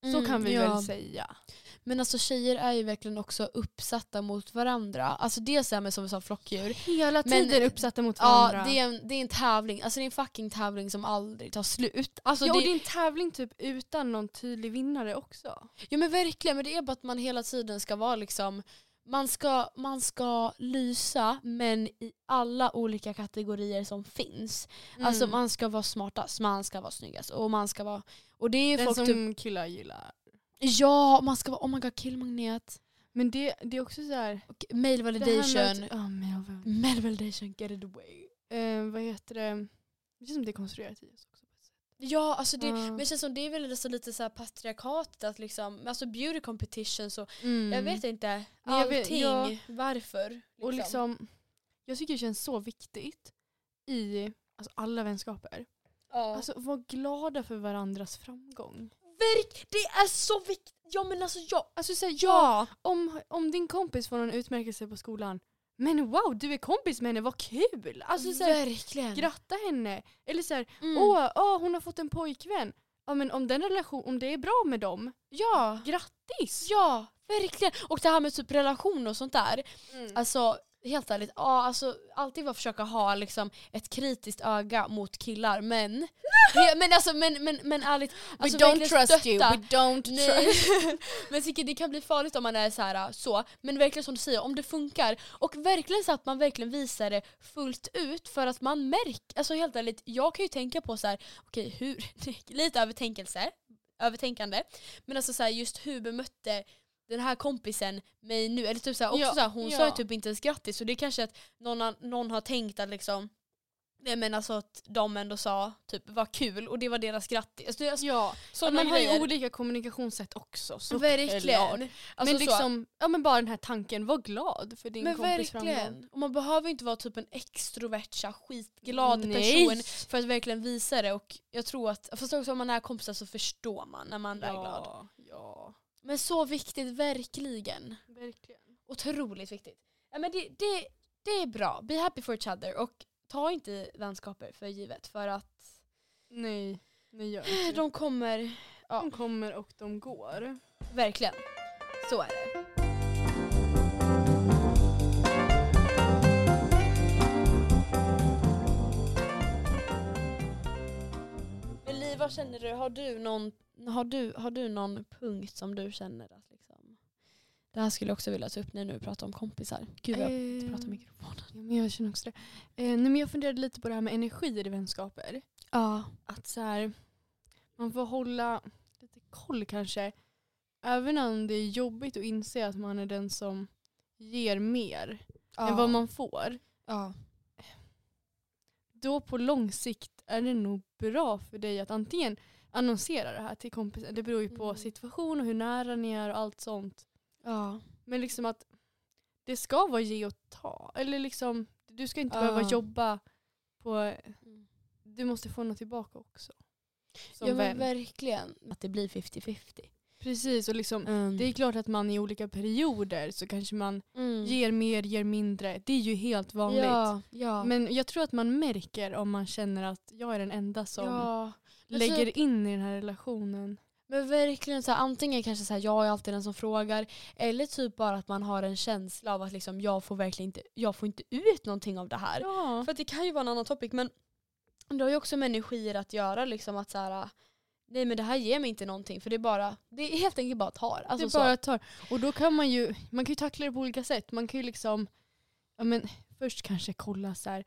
[SPEAKER 2] Så
[SPEAKER 1] Mm,
[SPEAKER 2] kan vi
[SPEAKER 1] ja.
[SPEAKER 2] väl säga.
[SPEAKER 1] Men alltså tjejer är ju verkligen också uppsatta mot varandra. Alltså dels är med som vi sa flockdjur.
[SPEAKER 2] Hela
[SPEAKER 1] Men-
[SPEAKER 2] tiden uppsatta mot varandra.
[SPEAKER 1] Ja det är, en, det är en tävling, alltså det är en fucking tävling som aldrig tar slut. Alltså
[SPEAKER 2] ja,
[SPEAKER 1] det,
[SPEAKER 2] och det är en tävling typ utan någon tydlig vinnare också.
[SPEAKER 1] Ja men verkligen, men det är bara att man hela tiden ska vara liksom man ska, man ska lysa men i alla olika kategorier som finns. Alltså
[SPEAKER 2] Mm.
[SPEAKER 1] man ska vara smartast, man ska vara snyggast och man ska vara... Och det är
[SPEAKER 2] Den
[SPEAKER 1] folk
[SPEAKER 2] som
[SPEAKER 1] typ,
[SPEAKER 2] killar gillar.
[SPEAKER 1] Ja, man ska vara oh my god killmagnet.
[SPEAKER 2] Men det, det är också så här.
[SPEAKER 1] Och
[SPEAKER 2] med
[SPEAKER 1] validation.
[SPEAKER 2] att- Ja, men jag-
[SPEAKER 1] Mail validation, get it away.
[SPEAKER 2] eh, vad heter det? Det är som det är konstruerat i oss också. på ett sätt.
[SPEAKER 1] Ja, alltså det,
[SPEAKER 2] Ja.
[SPEAKER 1] men det känns som det är väl så lite så här patriarkatet att liksom, alltså beauty competitions och
[SPEAKER 2] Mm.
[SPEAKER 1] jag vet inte,
[SPEAKER 2] Men jag
[SPEAKER 1] allting,
[SPEAKER 2] vet- ja.
[SPEAKER 1] varför.
[SPEAKER 2] Och liksom, jag tycker det känns så viktigt i alltså, alla vänskaper.
[SPEAKER 1] ja.
[SPEAKER 2] Alltså var glada för varandras framgång.
[SPEAKER 1] Verk, det är så viktigt! Ja men alltså ja!
[SPEAKER 2] Alltså så här, ja,
[SPEAKER 1] Ja!
[SPEAKER 2] om, om din kompis får någon utmärkelse på skolan, men wow du är kompis med henne, vad kul! Alltså så här,
[SPEAKER 1] Verkligen.
[SPEAKER 2] gratta henne. Eller så här,
[SPEAKER 1] Mm.
[SPEAKER 2] åh, åh hon har fått en pojkvän. Ja men om den relation, om det är bra med dem,
[SPEAKER 1] Ja!
[SPEAKER 2] grattis!
[SPEAKER 1] Ja, verkligen. Och det här med typ relation och sånt där.
[SPEAKER 2] Mm.
[SPEAKER 1] Alltså helt ärligt, ja, alltså, alltid bara försöka ha liksom, ett kritiskt öga mot killar men, men, alltså, men, men, men ärligt, alltså,
[SPEAKER 2] we don't trust you,
[SPEAKER 1] stötta.
[SPEAKER 2] we don't
[SPEAKER 1] Nej.
[SPEAKER 2] trust
[SPEAKER 1] men tycker det kan bli farligt om man är så här så, men verkligen som du säger, om det funkar och verkligen så att man verkligen visar det fullt ut för att man märker, alltså helt ärligt, jag kan ju tänka på så här, okej hur, lite övertänkelse, övertänkande, men alltså så här, just hur bemötte den här kompisen mig nu, eller typ så här, också
[SPEAKER 2] Ja,
[SPEAKER 1] så här, hon
[SPEAKER 2] ja.
[SPEAKER 1] sa ju typ inte ens grattis så det är kanske att någon har, någon har tänkt att liksom Nej men alltså att de ändå sa typ vad kul och det var deras grattis. Alltså, alltså,
[SPEAKER 2] Ja,
[SPEAKER 1] sådana
[SPEAKER 2] man har ju olika kommunikationssätt också. Så
[SPEAKER 1] Verkligen. Alltså,
[SPEAKER 2] men
[SPEAKER 1] så.
[SPEAKER 2] liksom, ja men bara den här tanken, var glad för din
[SPEAKER 1] Men
[SPEAKER 2] kompis framgång.
[SPEAKER 1] verkligen. Och man behöver inte vara typ en extrovert, så skitglad
[SPEAKER 2] Nej.
[SPEAKER 1] person för att verkligen visa det. Och jag tror att, fast också om man är kompisar så förstår man när man är glad.
[SPEAKER 2] Ja, ja,
[SPEAKER 1] Men så viktigt, verkligen.
[SPEAKER 2] verkligen.
[SPEAKER 1] Otroligt viktigt. Ja, men det, det, det är bra, be happy for each other och ta inte vänskaper för givet för att
[SPEAKER 2] Nej, nej gör inte det.
[SPEAKER 1] de kommer, ja.
[SPEAKER 2] De kommer och de går.
[SPEAKER 1] verkligen. Så är det. Vad känner du? Har du någon, har du, har du någon punkt som du känner att liksom, det här skulle jag också vilja ta upp när nu pratar om kompisar. Gud jag
[SPEAKER 2] Eh,
[SPEAKER 1] pratar mikrofonen.
[SPEAKER 2] Ja, men jag känner också det. Eh, nej, men jag funderade lite på det här med energi i vänskaper.
[SPEAKER 1] Ja.
[SPEAKER 2] Att så här, man får hålla lite koll kanske. Även om det är jobbigt att inse att man är den som ger mer än vad man får.
[SPEAKER 1] ja.
[SPEAKER 2] Då på lång sikt är det nog bra för dig att antingen annonsera det här till kompisar. Det beror ju på
[SPEAKER 1] Mm.
[SPEAKER 2] situation och hur nära ni är och allt sånt.
[SPEAKER 1] ja.
[SPEAKER 2] Men liksom att det ska vara ge och ta. Eller liksom, du ska inte
[SPEAKER 1] Ja.
[SPEAKER 2] behöva jobba på... Du måste få något tillbaka också. Som
[SPEAKER 1] Ja men
[SPEAKER 2] vän.
[SPEAKER 1] verkligen. Att det blir 50-50.
[SPEAKER 2] Precis, och liksom,
[SPEAKER 1] Mm.
[SPEAKER 2] det är klart att man i olika perioder så kanske man
[SPEAKER 1] Mm.
[SPEAKER 2] ger mer, ger mindre. Det är ju helt vanligt.
[SPEAKER 1] Ja, ja.
[SPEAKER 2] Men jag tror att man märker om man känner att jag är den enda som
[SPEAKER 1] ja. Men
[SPEAKER 2] lägger
[SPEAKER 1] typ-
[SPEAKER 2] in i den här relationen.
[SPEAKER 1] Men verkligen så här, antingen kanske så här, jag är alltid den som frågar eller typ bara att man har en känsla av att liksom, jag får verkligen inte, jag får inte ut någonting av det här. För det kan ju vara en annan topic men det har ju också med energier att göra liksom att så här, nej men det här ger mig inte någonting för det är bara, det är helt enkelt bara tar. Alltså
[SPEAKER 2] det
[SPEAKER 1] så.
[SPEAKER 2] bara tar. Och då kan man ju, man kan ju tackla det på olika sätt. Man kan ju liksom, ja men först kanske kolla så här,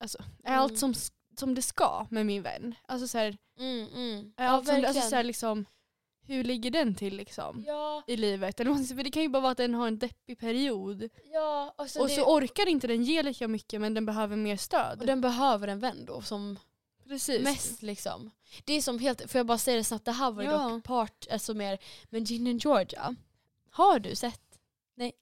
[SPEAKER 2] alltså, är
[SPEAKER 1] Mm.
[SPEAKER 2] allt som, som det ska med min vän? Alltså så här,
[SPEAKER 1] Mm, mm.
[SPEAKER 2] är
[SPEAKER 1] Ja,
[SPEAKER 2] allt som, alltså
[SPEAKER 1] verkligen.
[SPEAKER 2] så här, liksom, hur ligger den till liksom?
[SPEAKER 1] Ja,
[SPEAKER 2] I livet. Eller, för det kan ju bara vara att den har en deppig period.
[SPEAKER 1] ja. Alltså
[SPEAKER 2] och
[SPEAKER 1] det,
[SPEAKER 2] så orkar inte den ge lika mycket men den behöver mer stöd.
[SPEAKER 1] och den behöver en vän då som
[SPEAKER 2] Precis.
[SPEAKER 1] mest liksom. Det är som helt, får jag bara säga det snabbt, det här var ju
[SPEAKER 2] Ja.
[SPEAKER 1] dock part, alltså mer, men Gin and Georgia, har du sett?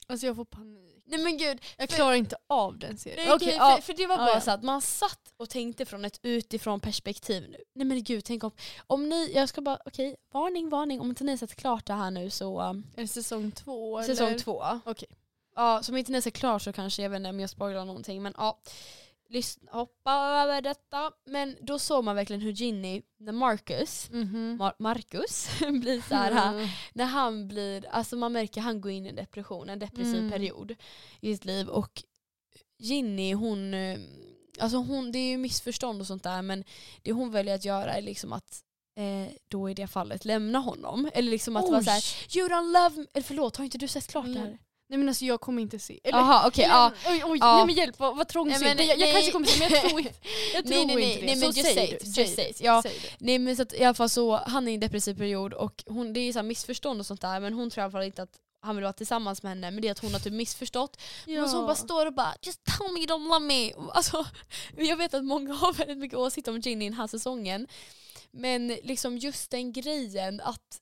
[SPEAKER 2] Alltså jag får panik.
[SPEAKER 1] Nej men gud,
[SPEAKER 2] Jag
[SPEAKER 1] För-
[SPEAKER 2] klarar inte av den serien.
[SPEAKER 1] Nej,
[SPEAKER 2] ja.
[SPEAKER 1] för, för det var bara
[SPEAKER 2] ja.
[SPEAKER 1] så att man satt och tänkte från ett utifrån perspektiv nu. Nej men gud, tänk om, om ni, jag ska bara, okej, varning, varning, om inte ni sett klart det här nu så, um,
[SPEAKER 2] Är det säsong två?
[SPEAKER 1] säsong
[SPEAKER 2] eller?
[SPEAKER 1] två.
[SPEAKER 2] Okej.
[SPEAKER 1] Ja, som inte ni sett klart så kanske, jag vet inte om jag spoilar någonting men ja. Lyssna, hoppa över detta. Men då såg man verkligen hur Ginny, när Marcus,
[SPEAKER 2] Mhm.
[SPEAKER 1] Mar- Marcus blir så här,
[SPEAKER 2] Mm.
[SPEAKER 1] när han blir, alltså man märker han går in i en depression, en depressiv
[SPEAKER 2] Mm.
[SPEAKER 1] period i sitt liv och Ginny hon, eh, alltså hon, det är ju missförstånd och sånt där men det hon väljer att göra är liksom att eh, då i det fallet lämna honom. Eller liksom att vara
[SPEAKER 2] Oj.
[SPEAKER 1] såhär, you don't love me. Eller förlåt, har inte du sett klart det här?
[SPEAKER 2] Nej men alltså jag kommer inte se. Eller,
[SPEAKER 1] Jaha okej,
[SPEAKER 2] eller,
[SPEAKER 1] ja.
[SPEAKER 2] Oj, oj,
[SPEAKER 1] Ja.
[SPEAKER 2] nej men hjälp vad, vad trångsynt.
[SPEAKER 1] Nej, men
[SPEAKER 2] jag, jag
[SPEAKER 1] nej.
[SPEAKER 2] kanske kommer se men jag tror jag tror
[SPEAKER 1] Nej, nej, nej,
[SPEAKER 2] inte det.
[SPEAKER 1] nej, men
[SPEAKER 2] så
[SPEAKER 1] just say it, just say it. Ja. Nej men så att i alla fall så, han är i en depressiv period och hon, det är så missförstånd och sånt där men hon tror i alla fall inte att han vill vara tillsammans med henne men det är att hon har typ missförstått. Men så hon bara står och bara just tell me you don't love me. Alltså, jag vet att många har väldigt mycket åsikter om Ginny i den här säsongen. men liksom just den grejen att,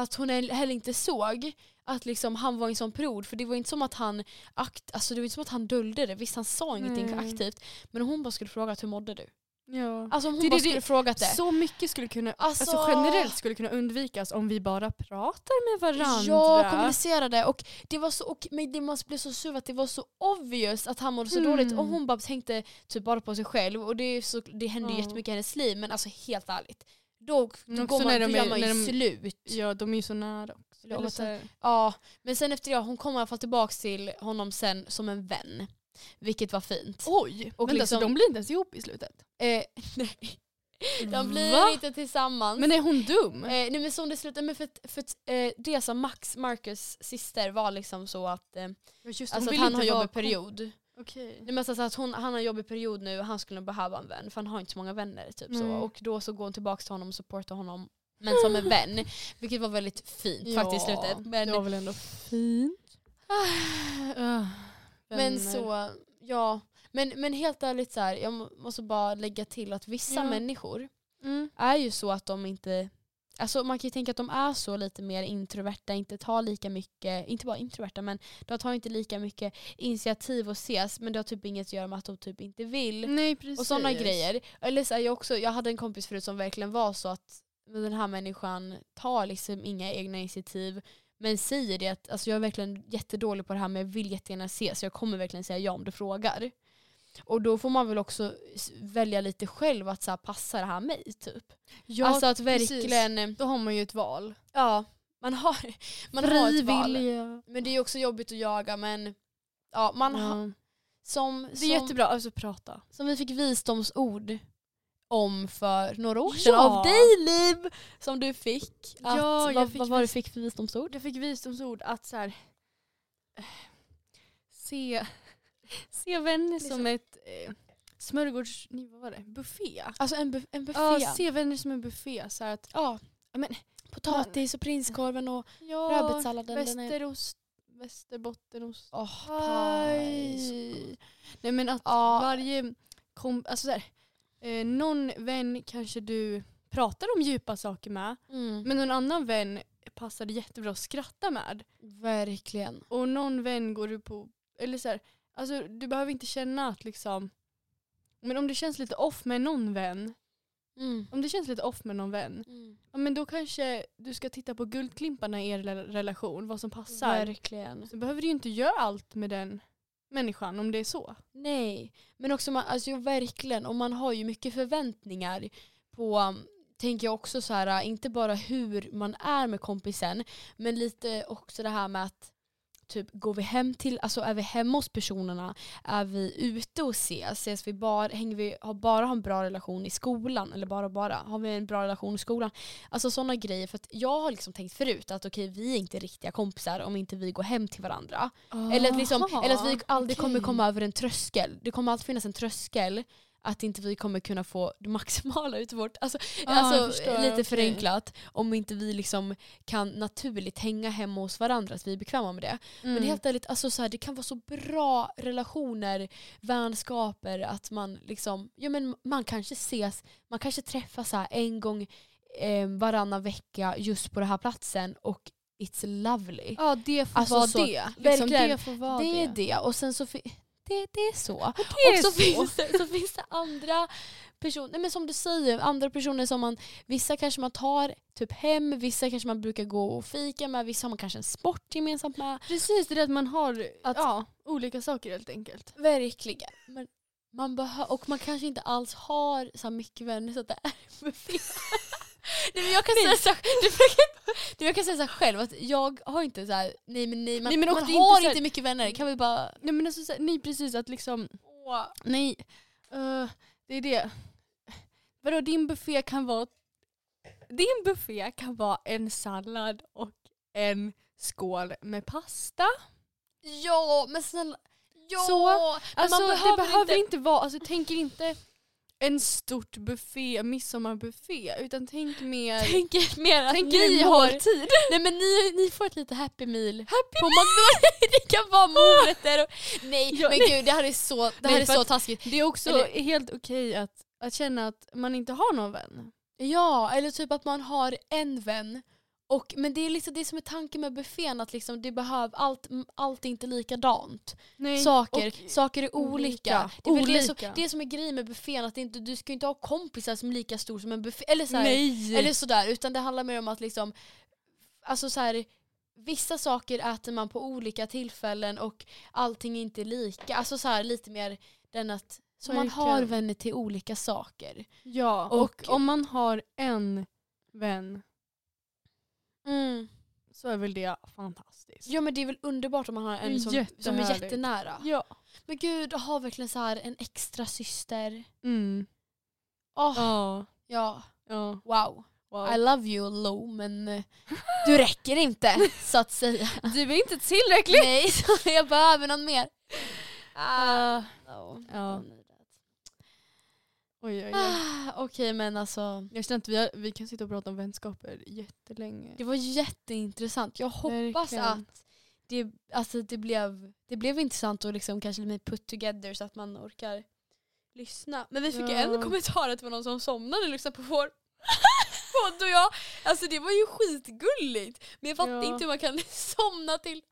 [SPEAKER 1] att hon heller inte såg att liksom han var i en sån period. För det var inte som att han akt, alltså det var inte som att han dolde det. Visst han sa ingenting
[SPEAKER 2] Nej.
[SPEAKER 1] aktivt. Men om hon bara skulle fråga hur mådde du?
[SPEAKER 2] Ja.
[SPEAKER 1] Alltså om hon
[SPEAKER 2] Det-
[SPEAKER 1] bara
[SPEAKER 2] det-
[SPEAKER 1] skulle frågat det.
[SPEAKER 2] Så mycket skulle kunna,
[SPEAKER 1] Alltså-
[SPEAKER 2] alltså, generellt skulle kunna undvikas om vi bara pratar med varandra.
[SPEAKER 1] Ja, kommunicerade. Och det var så, och, men det måste bli så sur att det var så obvious att han mådde så
[SPEAKER 2] Mm.
[SPEAKER 1] dåligt och hon bara tänkte typ bara på sig själv och det, så, det hände ju
[SPEAKER 2] Ja.
[SPEAKER 1] jättemycket i hennes liv men alltså helt ärligt. Då, då, går man,
[SPEAKER 2] när de
[SPEAKER 1] gör
[SPEAKER 2] är-
[SPEAKER 1] man ju
[SPEAKER 2] de-
[SPEAKER 1] slut.
[SPEAKER 2] Ja, de är ju så nära Eller så
[SPEAKER 1] Ja, men sen efter det, hon kom i alla fall tillbaka till honom sen som en vän. Vilket var fint.
[SPEAKER 2] Oj,
[SPEAKER 1] Och
[SPEAKER 2] vänta,
[SPEAKER 1] liksom-
[SPEAKER 2] så de blir inte ens ihop i slutet?
[SPEAKER 1] Eh, nej. De blir
[SPEAKER 2] Va?
[SPEAKER 1] inte tillsammans.
[SPEAKER 2] Men är hon dum?
[SPEAKER 1] Eh, nej men som det slutade med för, att- för att, eh, det som Max, Marcus syster var liksom så att, eh,
[SPEAKER 2] just,
[SPEAKER 1] alltså att han har jobbig period.
[SPEAKER 2] Okej.
[SPEAKER 1] Nej, men alltså att hon, han har jobbig period nu och han skulle behöva en vän för han har inte så många vänner. Typ, så.
[SPEAKER 2] Nej.
[SPEAKER 1] Och då så går hon tillbaka till honom och supportar honom men som en vän. Vilket var väldigt fint faktiskt i slutet. Men,
[SPEAKER 2] det var väl ändå fint. Ah,
[SPEAKER 1] men
[SPEAKER 2] vänner.
[SPEAKER 1] så, ja. Men, men helt ärligt så här, jag må- måste bara lägga till att vissa
[SPEAKER 2] Ja.
[SPEAKER 1] människor
[SPEAKER 2] Mm.
[SPEAKER 1] är ju så att de inte Alltså man kan ju tänka att de är så lite mer introverta, inte tar lika mycket, inte bara introverta men de tar inte lika mycket initiativ och ses men det har typ inget att göra med att de typ inte vill.
[SPEAKER 2] Nej precis.
[SPEAKER 1] Och sådana grejer. Eller så jag, också, jag hade en kompis förut som verkligen var så att den här människan tar liksom inga egna initiativ men säger det att alltså jag är verkligen jättedålig på det här men jag vill jättegärna ses så jag kommer verkligen säga ja om du frågar. Och då får man väl också välja lite själv att så här, passar det här mig typ.
[SPEAKER 2] Ja,
[SPEAKER 1] alltså att
[SPEAKER 2] precis.
[SPEAKER 1] verkligen,
[SPEAKER 2] Då har man ju ett val.
[SPEAKER 1] ja man har, man har ett val. Men det är också jobbigt att jaga men ja, man har,
[SPEAKER 2] Ja.
[SPEAKER 1] som,
[SPEAKER 2] Det är
[SPEAKER 1] som,
[SPEAKER 2] jättebra, alltså prata.
[SPEAKER 1] som vi fick visdomsord om för några år sedan
[SPEAKER 2] Ja.
[SPEAKER 1] av dig Liv! Som du fick. Att,
[SPEAKER 2] Ja,
[SPEAKER 1] vad,
[SPEAKER 2] fick
[SPEAKER 1] vad var det du fick för visdomsord?
[SPEAKER 2] Jag fick visdomsord att så här, eh, se, se vänner som ett eh, smörgårds... nej, Vad var det? Buffé.
[SPEAKER 1] Alltså en, bu- en buffé.
[SPEAKER 2] Ja, se vänner som en buffé. Så att,
[SPEAKER 1] ja.
[SPEAKER 2] men,
[SPEAKER 1] Potatis och prinskorven och
[SPEAKER 2] ja,
[SPEAKER 1] rödbetssalladen.
[SPEAKER 2] västerost, västerbottenost. Aj.
[SPEAKER 1] paj.
[SPEAKER 2] Nej men att
[SPEAKER 1] Ja.
[SPEAKER 2] varje kom, alltså så här, eh, någon vän kanske du pratar om djupa saker med
[SPEAKER 1] Mm.
[SPEAKER 2] men någon annan vän passar det jättebra att skratta med.
[SPEAKER 1] Verkligen.
[SPEAKER 2] Och någon vän går du på, eller så här, alltså du behöver inte känna att liksom men om det känns lite off med någon vän,
[SPEAKER 1] Mm.
[SPEAKER 2] om det känns lite off med någon vän,
[SPEAKER 1] Mm.
[SPEAKER 2] ja, men då kanske du ska titta på guldklimparna i er rela- relation, vad som passar.
[SPEAKER 1] Verkligen.
[SPEAKER 2] Så behöver du ju inte göra allt med den människan om det är så.
[SPEAKER 1] Nej, men också man, alltså, verkligen, och man har ju mycket förväntningar på, um, tänker jag också så här, uh, inte bara hur man är med kompisen, men lite också det här med att Typ, går vi hem till, alltså är vi hemma hos personerna? Är vi ute och ses? ses vi bara, hänger vi, har bara har en bra relation i skolan? Eller bara bara, har vi en bra relation i skolan? Alltså sådana grejer. För att jag har liksom tänkt förut att okej, vi är inte riktiga kompisar om inte vi går hem till varandra. Eller att, liksom, eller att vi aldrig kommer
[SPEAKER 2] okej.
[SPEAKER 1] komma över en tröskel. Det kommer alltid finnas en tröskel att inte vi kommer kunna få det maximala ut vårt... Alltså,
[SPEAKER 2] jag
[SPEAKER 1] alltså
[SPEAKER 2] förstår,
[SPEAKER 1] lite förenklat. Om inte vi liksom kan naturligt hänga hemma hos varandra, att vi är bekväma med det.
[SPEAKER 2] Mm.
[SPEAKER 1] Men helt ärligt, alltså, så här, det kan vara så bra relationer, vänskaper, att man liksom, ja men man kanske ses, man kanske träffas så här en gång eh, varannan vecka just på den här platsen och it's lovely.
[SPEAKER 2] Ja det får
[SPEAKER 1] Alltså
[SPEAKER 2] vara
[SPEAKER 1] så,
[SPEAKER 2] det. Liksom,
[SPEAKER 1] verkligen,
[SPEAKER 2] det får vara
[SPEAKER 1] det är det. Och sen så det, det är så. Och
[SPEAKER 2] är
[SPEAKER 1] så,
[SPEAKER 2] så.
[SPEAKER 1] Finns det, så finns det andra personer, men som du säger, andra personer som man, vissa kanske man tar typ hem, vissa kanske man brukar gå och fika med, vissa har man kanske en sport gemensamt med.
[SPEAKER 2] Precis, det är att man har
[SPEAKER 1] Att-
[SPEAKER 2] ja, olika saker helt enkelt.
[SPEAKER 1] Verkligen. Men man behö- och man kanske inte alls har så mycket vänner så att det är buffé. Nej, men jag kan säga så här, det brukar- det jag kan säga så själv att jag har inte så här, nej men nej, man,
[SPEAKER 2] Nej, men
[SPEAKER 1] man
[SPEAKER 2] inte
[SPEAKER 1] har
[SPEAKER 2] så här-
[SPEAKER 1] inte mycket vänner, kan vi bara...
[SPEAKER 2] Nej men alltså, nej precis att liksom,
[SPEAKER 1] Åh.
[SPEAKER 2] nej, eh, det är det. Vadå din buffé kan vara, din buffé kan vara en sallad och en skål med pasta.
[SPEAKER 1] Ja men snälla, ja!
[SPEAKER 2] Så,
[SPEAKER 1] men
[SPEAKER 2] Alltså
[SPEAKER 1] man
[SPEAKER 2] det behöver
[SPEAKER 1] inte...
[SPEAKER 2] inte vara, alltså tänk er inte en stort buffé, midsommarbuffé, utan tänk mer
[SPEAKER 1] Tänk er mer att
[SPEAKER 2] Tänk
[SPEAKER 1] ni har,
[SPEAKER 2] måltid.
[SPEAKER 1] nej men ni, ni får ett lite happy meal på McDonalds. det kan vara morötter och, nej
[SPEAKER 2] Ja,
[SPEAKER 1] men
[SPEAKER 2] nej.
[SPEAKER 1] gud det här är så, det
[SPEAKER 2] Nej,
[SPEAKER 1] här är så taskigt.
[SPEAKER 2] Det är också
[SPEAKER 1] Eller-
[SPEAKER 2] helt okej att, att känna att man inte har någon vän.
[SPEAKER 1] Ja, eller typ att man har en vän. Och, men det är liksom det som är tanken med buffén, att liksom det behöv, allt, allt är inte likadant.
[SPEAKER 2] Nej.
[SPEAKER 1] Saker,
[SPEAKER 2] och-
[SPEAKER 1] saker är olika.
[SPEAKER 2] olika.
[SPEAKER 1] Det är väl det, som,
[SPEAKER 2] Olika.
[SPEAKER 1] det som är grejen med buffén, att inte, du ska inte ha kompisar som är lika stor som en buffé. Eller, så här, eller sådär, utan det handlar mer om att liksom, alltså så här, vissa saker äter man på olika tillfällen och allting är inte lika. Alltså så här, lite mer den att så man har vänner till olika saker.
[SPEAKER 2] ja, och,
[SPEAKER 1] och-
[SPEAKER 2] om man har en vän
[SPEAKER 1] Mm.
[SPEAKER 2] så är väl det fantastiskt.
[SPEAKER 1] Ja men det är väl underbart om man har en som, som är jättenära.
[SPEAKER 2] Ja.
[SPEAKER 1] Men gud, att ha verkligen så här en extra syster.
[SPEAKER 2] Mm.
[SPEAKER 1] Åh,
[SPEAKER 2] Ja.
[SPEAKER 1] ja, wow.
[SPEAKER 2] Wow.
[SPEAKER 1] I love you Lo men eh, du räcker inte så att säga.
[SPEAKER 2] Du är inte tillräcklig!
[SPEAKER 1] Nej, så jag behöver någon mer.
[SPEAKER 2] Ah.
[SPEAKER 1] No,
[SPEAKER 2] Ja. Oj, oj, oj.
[SPEAKER 1] Ah, Okej men alltså,
[SPEAKER 2] Jag känner att vi, har, vi kan sitta och prata om vänskaper jättelänge.
[SPEAKER 1] det var jätteintressant. Jag hoppas
[SPEAKER 2] Verkligen.
[SPEAKER 1] att det, alltså, det, blev, det blev intressant och liksom kanske lite mer put together så att man orkar lyssna. Men vi fick
[SPEAKER 2] Ja.
[SPEAKER 1] en kommentar att det var någon som somnade och lyssnade på vår podd och jag, alltså det var ju skitgulligt. Men jag fattar
[SPEAKER 2] Ja.
[SPEAKER 1] inte hur man kan somna till,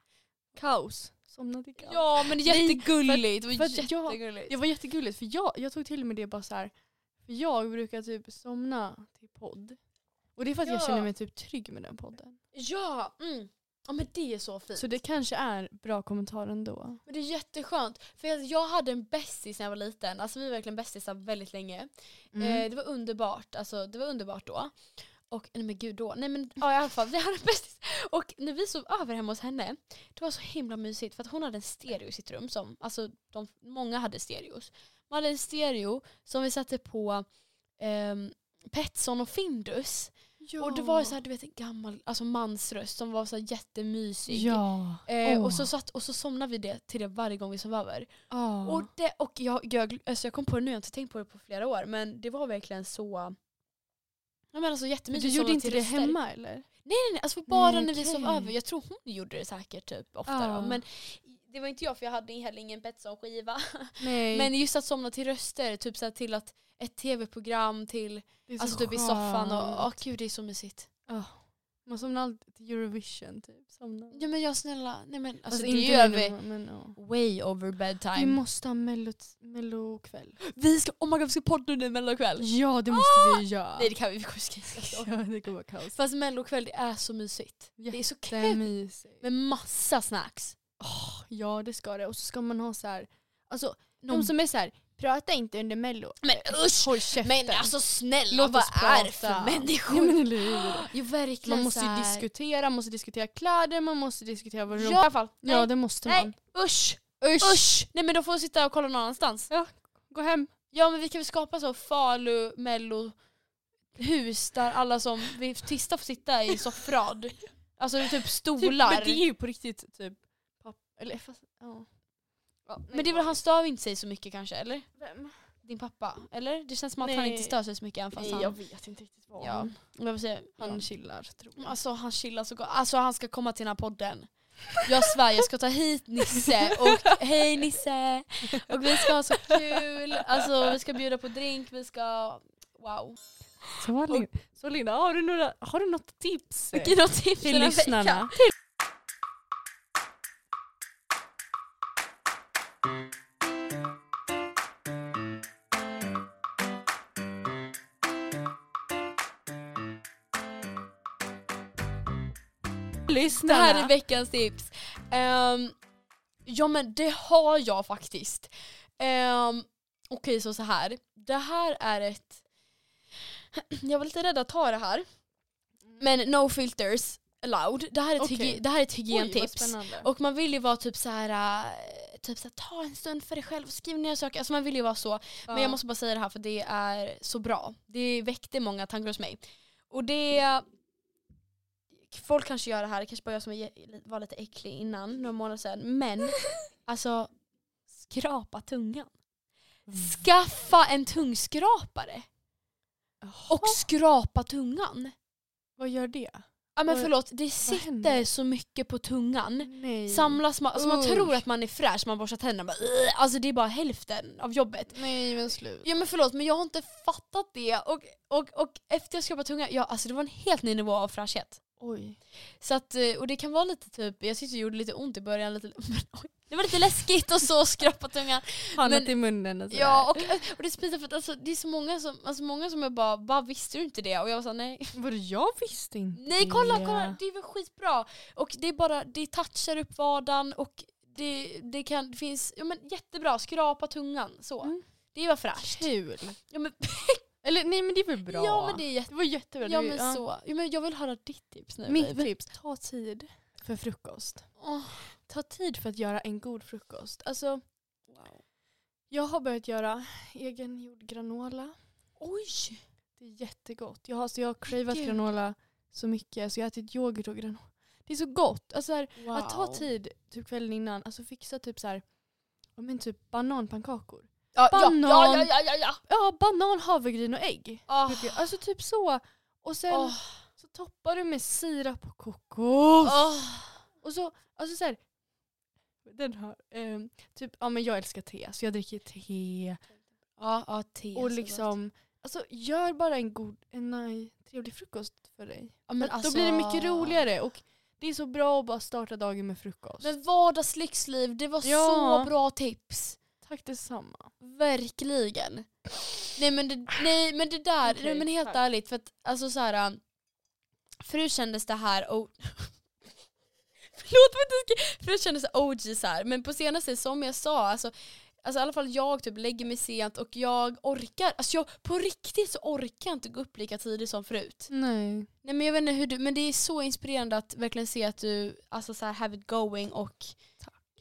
[SPEAKER 2] Kaos. Somnade i
[SPEAKER 1] ja men jättegulligt. Det
[SPEAKER 2] för
[SPEAKER 1] var
[SPEAKER 2] att jag-
[SPEAKER 1] jättegulligt.
[SPEAKER 2] Det var jättegulligt för jag, jag tog till mig det bara så här. För jag brukar typ somna till podd. Och det är för att jag
[SPEAKER 1] Ja.
[SPEAKER 2] känner mig typ trygg med den podden.
[SPEAKER 1] Ja, mm. ja men det är så fint.
[SPEAKER 2] Så det kanske är bra kommentar ändå.
[SPEAKER 1] Men det är jätteskönt. För jag, jag hade en bästis när jag var liten. Alltså vi var verkligen bästisar väldigt länge.
[SPEAKER 2] Mm.
[SPEAKER 1] Eh, det var underbart. Alltså det var underbart då. Och nej men gud då. Nej men ja, i alla fall, vi hade en bästis. Och när vi sov över hemma hos henne, det var så himla mysigt för att hon hade en stereo i sitt rum. Som, alltså de, många hade stereos. Man hade en stereo som vi satte på ehm, Petson och Findus.
[SPEAKER 2] ja.
[SPEAKER 1] Och det var så här, du vet en gammal alltså mansröst som var så här jättemysig.
[SPEAKER 2] Ja.
[SPEAKER 1] Eh,
[SPEAKER 2] Åh.
[SPEAKER 1] och, så satt, och så somnade vi det till det varje gång vi sov över.
[SPEAKER 2] Ja.
[SPEAKER 1] Och, det, och jag, jag, alltså jag kom på det nu, jag har inte tänkt på det på flera år, men det var verkligen så jag menar så
[SPEAKER 2] Men
[SPEAKER 1] jättemysigt.
[SPEAKER 2] du gjorde inte det
[SPEAKER 1] röster.
[SPEAKER 2] hemma eller?
[SPEAKER 1] Nej nej nej, alltså bara
[SPEAKER 2] Nej,
[SPEAKER 1] när vi sov över. Jag tror hon gjorde det säkert typ ofta
[SPEAKER 2] Ja.
[SPEAKER 1] då. Men det var inte jag för jag hade heller ingen Betsson-skiva. Men just att somna till röster, typ så till att ett tv-program till, alltså typ i soffan och åh
[SPEAKER 2] skönt.
[SPEAKER 1] gud det är så mysigt.
[SPEAKER 2] Ja. Man somnar alltid till Eurovision typ. Somnar.
[SPEAKER 1] Ja men jag snälla, nej men alltså
[SPEAKER 2] Fast
[SPEAKER 1] det
[SPEAKER 2] inte nu,
[SPEAKER 1] över,
[SPEAKER 2] men, ja.
[SPEAKER 1] way over bedtime.
[SPEAKER 2] Vi måste ha mello- mellokväll.
[SPEAKER 1] Vi ska, oh my god vi ska podda nu mellokväll.
[SPEAKER 2] Ja det måste vi göra.
[SPEAKER 1] Nej det kan vi, vi kommer skrika.
[SPEAKER 2] ja, det kommer vara kaos.
[SPEAKER 1] Fast mellokväll det är så mysigt. Det är så kul.
[SPEAKER 2] mysigt.
[SPEAKER 1] Med massa snacks.
[SPEAKER 2] Ja det ska det. Och så ska man ha så här. Alltså
[SPEAKER 1] Någon-
[SPEAKER 2] de som är så här. Prata inte under mello.
[SPEAKER 1] Men usch!
[SPEAKER 2] Håll käften.
[SPEAKER 1] Men alltså snälla
[SPEAKER 2] Låt
[SPEAKER 1] vad är det för människor?
[SPEAKER 2] Ja, men eller hur?
[SPEAKER 1] Jo verkligen
[SPEAKER 2] Man måste ju diskutera, man måste diskutera kläder, man måste diskutera vad
[SPEAKER 1] Ja, i alla fall. Nej,
[SPEAKER 2] Ja det måste
[SPEAKER 1] Nej.
[SPEAKER 2] man.
[SPEAKER 1] usch!
[SPEAKER 2] Usch!
[SPEAKER 1] Usch! Nej men då får vi sitta och kolla någon annanstans.
[SPEAKER 2] Gå hem.
[SPEAKER 1] Ja men vi kan väl skapa så Falu, mello, hus där alla som vill tista får sitta i soffrad. Alltså typ stolar.
[SPEAKER 2] Typ, men det är ju på riktigt typ... Eller fast, ja. Ja,
[SPEAKER 1] Men det är väl han stör inte sig så mycket kanske, eller?
[SPEAKER 2] Vem?
[SPEAKER 1] Din pappa? Eller? Det känns som att han
[SPEAKER 2] Nej.
[SPEAKER 1] inte stör sig så mycket även fast
[SPEAKER 2] Nej
[SPEAKER 1] han...
[SPEAKER 2] jag vet inte riktigt vad
[SPEAKER 1] Ja.
[SPEAKER 2] han...
[SPEAKER 1] Jag vill säga,
[SPEAKER 2] Han
[SPEAKER 1] ja.
[SPEAKER 2] chillar tror jag.
[SPEAKER 1] Alltså han chillar så gott. Alltså han ska komma till den här podden. Jag svär, jag ska ta hit Nisse och hej Nisse! Och vi ska ha så kul, alltså vi ska bjuda på drink, vi ska... Wow.
[SPEAKER 2] Så, Linda, så Linda, har du, några, har du något tips
[SPEAKER 1] Vilket något tips
[SPEAKER 2] till
[SPEAKER 1] den här veckan? Det här är veckans tips. Ehm, ja men det har jag faktiskt. Um, Okej så så här. Det här är ett... Jag var lite rädd att ta det här. Men no filters allowed. Det här är ett,
[SPEAKER 2] Okej.
[SPEAKER 1] hygi- det här är ett
[SPEAKER 2] Oj,
[SPEAKER 1] hygientips.
[SPEAKER 2] spännande.
[SPEAKER 1] Och man vill ju vara typ så här, äh, typ så här, ta en stund för dig själv och skriv ner saker. Alltså man vill ju vara så. Men jag måste bara säga det här för det är så bra. Det väckte många tankar hos mig. Och det... Folk kanske gör det här, det kanske bara jag som var lite äcklig innan, några månader sedan. Men alltså, skrapa tungan. Skaffa en tungskrapare. Och skrapa tungan.
[SPEAKER 2] Vad gör det?
[SPEAKER 1] Ja men förlåt, det sitter så mycket på tungan.
[SPEAKER 2] Nej.
[SPEAKER 1] Samlas man, alltså man
[SPEAKER 2] Usch.
[SPEAKER 1] tror att man är fräsch, man borstar tänderna bara, "Ugh." Alltså det är bara hälften av jobbet.
[SPEAKER 2] Nej men slut.
[SPEAKER 1] Ja men förlåt men jag har inte fattat det och, och, och efter jag skrapade tungan, ja alltså det var en helt ny nivå av fräschhet.
[SPEAKER 2] Oj.
[SPEAKER 1] Så att, eh, och det kan vara lite typ, jag tyckte det gjorde lite ont i början, lite, men, oj, det var lite läskigt och så skrapa tungan.
[SPEAKER 2] Hannat
[SPEAKER 1] Men-
[SPEAKER 2] i munnen och sådär.
[SPEAKER 1] Ja och, och det är så pinsamt för att alltså, det är så många som, alltså många som jag bara, bara visste du inte det? Och jag var såhär nej.
[SPEAKER 2] Vadå jag visste inte
[SPEAKER 1] Nej kolla,
[SPEAKER 2] det.
[SPEAKER 1] kolla, det är väl skitbra. Och det är bara, det touchar upp vardagen och det, det kan, det finns, ja men jättebra, skrapa tungan så.
[SPEAKER 2] Mm.
[SPEAKER 1] Det var fräscht.
[SPEAKER 2] Kul.
[SPEAKER 1] Ja men,
[SPEAKER 2] Eller nej men det är väl bra?
[SPEAKER 1] ja, men det är jätte,
[SPEAKER 2] det var jättebra.
[SPEAKER 1] ja men så. Ja, men jag vill höra ditt tips nu.
[SPEAKER 2] Mitt tips, ta tid för frukost.
[SPEAKER 1] Åh,
[SPEAKER 2] Ta tid för att göra en god frukost. Alltså,
[SPEAKER 1] wow.
[SPEAKER 2] jag har börjat göra egengjord granola.
[SPEAKER 1] Oj!
[SPEAKER 2] Det är jättegott. Jag har, så jag har cravat
[SPEAKER 1] Gud.
[SPEAKER 2] granola så mycket så jag har ätit yoghurt och granola. Det är så gott. Alltså, så här,
[SPEAKER 1] Wow.
[SPEAKER 2] Att ta tid typ kvällen innan, alltså fixa typ så här, men typ bananpannkakor.
[SPEAKER 1] Ja,
[SPEAKER 2] Banan.
[SPEAKER 1] ja, ja, ja, ja, ja.
[SPEAKER 2] Ja, banan, havregryn och ägg. Jag- Alltså typ så. Och sen
[SPEAKER 1] Åh.
[SPEAKER 2] så toppar du med sirap och kokos.
[SPEAKER 1] Åh.
[SPEAKER 2] Och så, alltså så här, den har, ehm, typ, ja men jag älskar te så jag dricker te.
[SPEAKER 1] Ja, ja, te.
[SPEAKER 2] och liksom, alltså gör bara en god, en nej, trevlig frukost för dig.
[SPEAKER 1] Ja, men alltså,
[SPEAKER 2] Då blir det mycket roligare och det är så bra att bara starta dagen med frukost.
[SPEAKER 1] Men vardagslyxliv, det var
[SPEAKER 2] Ja.
[SPEAKER 1] så bra tips.
[SPEAKER 2] Tack detsamma.
[SPEAKER 1] Verkligen. Nej men det, nej, men det där,
[SPEAKER 2] Okej,
[SPEAKER 1] nej, men helt
[SPEAKER 2] tack.
[SPEAKER 1] ärligt för att alltså så här. Förut kändes det här, oh, förlåt men inte ska- förut kändes det OG så här. men på senaste som jag sa, alltså, alltså i alla fall jag typ lägger mig sent och jag orkar, alltså jag, på riktigt så orkar jag inte gå upp lika tidigt som förut.
[SPEAKER 2] Nej.
[SPEAKER 1] Nej men jag vet inte hur du, men det är så inspirerande att verkligen se att du alltså så här have it going och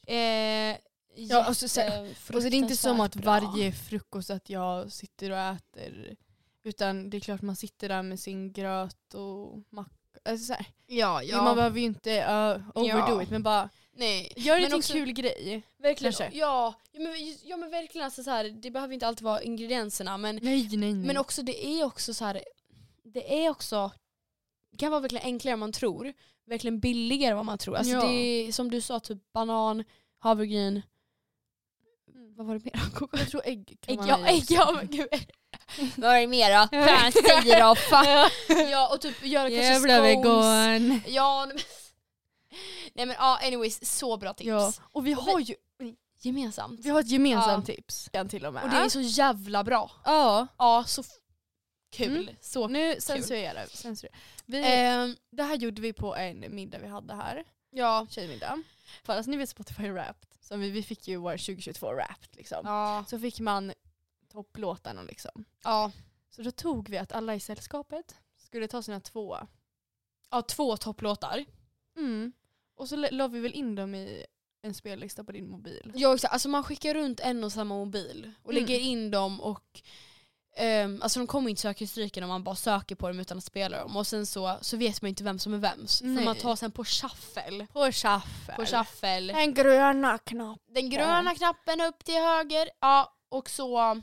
[SPEAKER 1] eh,
[SPEAKER 2] Ja, alltså, så- Och så det är inte som att varje frukost att jag sitter och äter. Utan det är klart man sitter där med sin gröt och macka. Alltså, så här.
[SPEAKER 1] Ja, ja.
[SPEAKER 2] Man behöver ju inte uh, overdo
[SPEAKER 1] Ja.
[SPEAKER 2] it men bara
[SPEAKER 1] Nej.
[SPEAKER 2] gör
[SPEAKER 1] Men
[SPEAKER 2] till en
[SPEAKER 1] också-
[SPEAKER 2] kul grej.
[SPEAKER 1] Verkligen.
[SPEAKER 2] Kanske.
[SPEAKER 1] Ja, ja, men, ja men verkligen alltså så här, det behöver inte alltid vara ingredienserna men,
[SPEAKER 2] Nej nej nej.
[SPEAKER 1] men också det är också så här, det är också, det kan vara verkligen enklare än man tror. Verkligen billigare än vad man tror. Alltså
[SPEAKER 2] Ja.
[SPEAKER 1] det är som du sa, typ banan, havregryn,
[SPEAKER 2] Mm.
[SPEAKER 1] vad var det mer?
[SPEAKER 2] Jag tror ägg kan
[SPEAKER 1] Ägg,
[SPEAKER 2] man
[SPEAKER 1] ja, ägg, ja gud. Vad är det mer då?
[SPEAKER 2] Ja.
[SPEAKER 1] Fan. Ja och typ göra kanske
[SPEAKER 2] Jävla
[SPEAKER 1] scones.
[SPEAKER 2] vegan.
[SPEAKER 1] Ja, nej men, nej men ja, anyways, så bra tips.
[SPEAKER 2] Ja. Och vi har ju
[SPEAKER 1] Gemensamt.
[SPEAKER 2] vi har ett gemensamt tips. Den till och med.
[SPEAKER 1] Och det är så jävla bra.
[SPEAKER 2] Ja.
[SPEAKER 1] Ja, så kul.
[SPEAKER 2] Mm.
[SPEAKER 1] Så
[SPEAKER 2] Nu censurerar vi. censurerar. vi.
[SPEAKER 1] Ehm,
[SPEAKER 2] Det här gjorde vi på en middag vi hade här.
[SPEAKER 1] ja.
[SPEAKER 2] Tjejmiddag. För alltså, ni vet Spotify Wrapped. Så vi, vi fick ju vår 2022 Wrapped liksom.
[SPEAKER 1] Ja.
[SPEAKER 2] Så fick man topplåtarna liksom.
[SPEAKER 1] ja.
[SPEAKER 2] Så då tog vi att alla i sällskapet skulle ta sina två.
[SPEAKER 1] Ja, två topplåtar.
[SPEAKER 2] Mm. Och så la vi väl in dem i en spellista på din mobil.
[SPEAKER 1] Ja, exakt. Alltså man skickar runt en och samma mobil och
[SPEAKER 2] Mm.
[SPEAKER 1] lägger in dem och ehm, alltså de kommer inte söka i stryken om man bara söker på dem utan att spela dem. Och sen så, så vet man inte vem som är vems. För
[SPEAKER 2] Nej.
[SPEAKER 1] man tar sen på shuffle.
[SPEAKER 2] På shuffle.
[SPEAKER 1] På shuffle.
[SPEAKER 2] Den gröna knappen.
[SPEAKER 1] Den gröna knappen upp till höger. Ja, och så...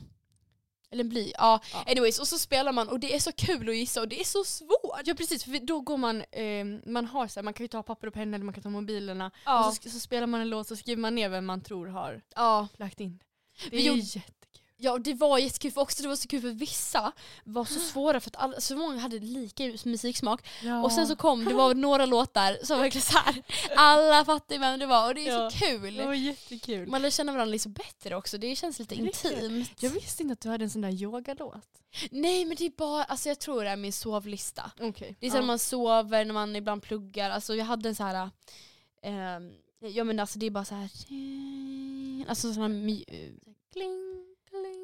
[SPEAKER 1] Eller bli. Ja.
[SPEAKER 2] Ja.
[SPEAKER 1] Anyways, och så spelar man och det är så kul att gissa och det är så svårt.
[SPEAKER 2] Ja precis, för då går man, eh, man har så här, man kan ju ta papper och penna eller man kan ta mobilerna.
[SPEAKER 1] Ja.
[SPEAKER 2] Och så, så spelar man en låt så skriver man ner vem man tror har
[SPEAKER 1] ja.
[SPEAKER 2] lagt in. Det
[SPEAKER 1] Vi
[SPEAKER 2] är
[SPEAKER 1] gjorde-
[SPEAKER 2] jättekul.
[SPEAKER 1] Ja och det var jättekul för också det var så kul för vissa var så svåra för att alla, så många hade lika musiksmak.
[SPEAKER 2] Ja.
[SPEAKER 1] Och sen så kom, det var några låtar som verkligen så här. alla fattade vem det var och det är
[SPEAKER 2] Ja.
[SPEAKER 1] så kul.
[SPEAKER 2] det var jättekul.
[SPEAKER 1] Man lär känna varandra lite bättre också, det känns lite
[SPEAKER 2] Verkligen.
[SPEAKER 1] intimt.
[SPEAKER 2] Jag visste inte att du hade en sån där yogalåt.
[SPEAKER 1] Nej men det är bara, alltså jag tror det är min sovlista.
[SPEAKER 2] Okej.
[SPEAKER 1] Det är så när man sover, när man ibland pluggar. Alltså jag hade en så här. ehm, ja men alltså det är bara så här. Alltså sån här
[SPEAKER 2] Kling, kling.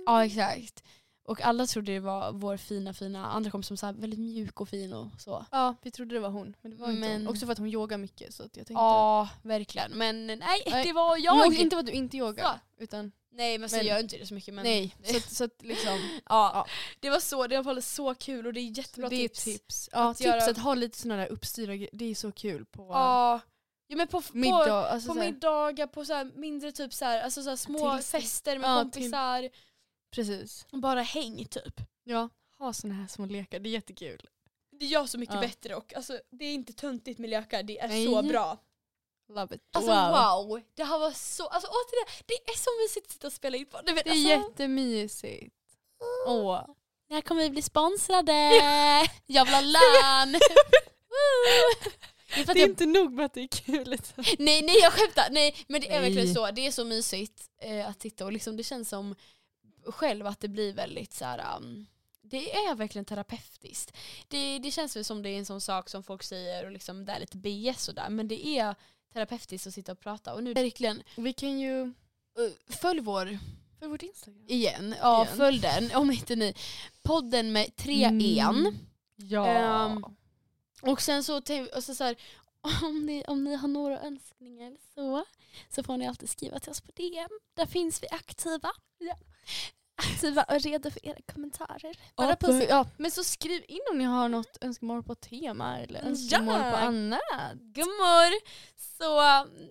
[SPEAKER 1] Ja exakt. Och alla trodde det var vår fina fina andra kompis som var väldigt mjuk och fin och så.
[SPEAKER 2] Ja, vi trodde det var hon. Men det var inte
[SPEAKER 1] Men-
[SPEAKER 2] hon. Också för att hon yogar mycket. Så jag tänkte
[SPEAKER 1] Ja verkligen. Men nej,
[SPEAKER 2] Nej.
[SPEAKER 1] det var
[SPEAKER 2] Men
[SPEAKER 1] jag.
[SPEAKER 2] också inte för att du inte yogar.
[SPEAKER 1] Så.
[SPEAKER 2] Utan,
[SPEAKER 1] Nej men så
[SPEAKER 2] Men-
[SPEAKER 1] jag gör inte det så mycket. Men
[SPEAKER 2] nej. Så, att- så att liksom,
[SPEAKER 1] Ja,
[SPEAKER 2] Ja.
[SPEAKER 1] det var så, det var så kul och det är jättebra
[SPEAKER 2] det är
[SPEAKER 1] tips.
[SPEAKER 2] tips. Ja,
[SPEAKER 1] Att
[SPEAKER 2] tips
[SPEAKER 1] göra-
[SPEAKER 2] att ha lite såna där uppstyrda. Det är så kul på
[SPEAKER 1] Ja. ja men på, på,
[SPEAKER 2] middag. Alltså
[SPEAKER 1] på middagar, på så mindre typ så här, alltså så här små
[SPEAKER 2] Till-
[SPEAKER 1] fester med
[SPEAKER 2] ja,
[SPEAKER 1] kompisar.
[SPEAKER 2] Precis.
[SPEAKER 1] Bara häng typ.
[SPEAKER 2] Ja, ha såna här små lekar. Det är jättekul.
[SPEAKER 1] det gör så mycket
[SPEAKER 2] Ja.
[SPEAKER 1] bättre och alltså, det är inte töntigt med lökar, det är
[SPEAKER 2] Nej.
[SPEAKER 1] så bra.
[SPEAKER 2] Love it.
[SPEAKER 1] Alltså wow. det här var så, alltså återigen, det är så mysigt att sitta och spela in på. Vet,
[SPEAKER 2] Det är
[SPEAKER 1] alltså,
[SPEAKER 2] jättemysigt. Åh.
[SPEAKER 1] när kommer vi bli sponsrade? Jag vill ha lön! Det är
[SPEAKER 2] Det är
[SPEAKER 1] jag,
[SPEAKER 2] inte nog med att det är kul. Liksom.
[SPEAKER 1] nej, nej jag skämtar, nej men det är
[SPEAKER 2] Nej.
[SPEAKER 1] verkligen så. Det är så mysigt eh, att titta och liksom, det känns som själv att det blir väldigt så här. um, det är verkligen terapeutiskt. Det, det känns väl som det är en sån sak som folk säger och liksom det är lite BS och där men det är terapeutiskt att sitta och prata och nu verkligen
[SPEAKER 2] Vi kan ju...
[SPEAKER 1] uh, följ vår
[SPEAKER 2] För vårt Instagram.
[SPEAKER 1] igen, ja
[SPEAKER 2] Igen.
[SPEAKER 1] följ den om inte ni. Podden med tre en.
[SPEAKER 2] Mm. Ja.
[SPEAKER 1] Ehm, Och sen så, och så, så här, om, ni, om ni har några önskningar så, så får ni alltid skriva till oss på DM. Där finns vi aktiva. Ja. Aktiva och redo för era kommentarer.
[SPEAKER 2] Ja, ja, men så skriv in om ni har något önskemål på tema eller
[SPEAKER 1] Ja.
[SPEAKER 2] önskemål på annat.
[SPEAKER 1] Gummor! Så,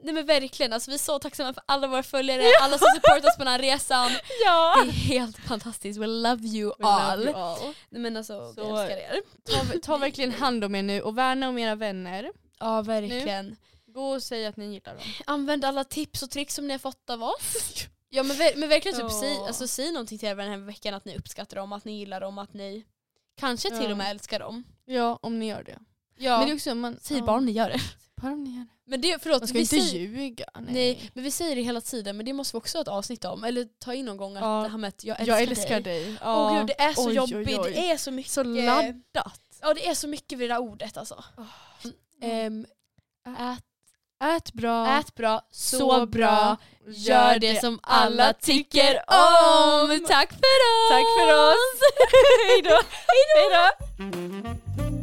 [SPEAKER 1] nej men verkligen, alltså, vi är så tacksamma för alla våra följare, alla som supportar oss på den här resan.
[SPEAKER 2] Ja.
[SPEAKER 1] Det är helt fantastiskt, we love you
[SPEAKER 2] We love
[SPEAKER 1] all.
[SPEAKER 2] you all.
[SPEAKER 1] Nej, men alltså, vi
[SPEAKER 2] Så-
[SPEAKER 1] älskar er.
[SPEAKER 2] Ta, ta verkligen hand om er nu och värna om era vänner.
[SPEAKER 1] Ja verkligen.
[SPEAKER 2] Gå och säg att ni gillar dem.
[SPEAKER 1] Använd alla tips och tricks som ni har fått av oss. Ja men, men verkligen typ
[SPEAKER 2] Ja.
[SPEAKER 1] säg, alltså, säg någonting till er den här veckan att ni uppskattar dem, att ni gillar dem, att ni kanske till
[SPEAKER 2] Ja.
[SPEAKER 1] och med älskar dem.
[SPEAKER 2] Ja, om ni gör det.
[SPEAKER 1] Ja.
[SPEAKER 2] Men det är också, man,
[SPEAKER 1] Säg
[SPEAKER 2] ja,
[SPEAKER 1] bara om ni gör det.
[SPEAKER 2] Bara om ni gör det.
[SPEAKER 1] Men det, förlåt,
[SPEAKER 2] Man ska
[SPEAKER 1] vi
[SPEAKER 2] inte
[SPEAKER 1] säger,
[SPEAKER 2] ljuga. Nej.
[SPEAKER 1] nej, men vi säger det hela tiden men det måste vi också ha ett avsnitt om. Eller ta in någon gång att
[SPEAKER 2] Ja.
[SPEAKER 1] det här med att jag älskar,
[SPEAKER 2] jag älskar
[SPEAKER 1] dig.
[SPEAKER 2] dig. Ja.
[SPEAKER 1] gud det är så
[SPEAKER 2] Oj, oj,
[SPEAKER 1] jobbigt,
[SPEAKER 2] oj.
[SPEAKER 1] det är så mycket.
[SPEAKER 2] Så laddat.
[SPEAKER 1] Ja det är så mycket vid det där ordet alltså. Ehm, ät,
[SPEAKER 2] Ät bra.
[SPEAKER 1] ät bra,
[SPEAKER 2] så
[SPEAKER 1] så
[SPEAKER 2] bra,
[SPEAKER 1] gör det som alla tycker om. Tack för oss!
[SPEAKER 2] Tack för oss. Hej då.
[SPEAKER 1] Hej då!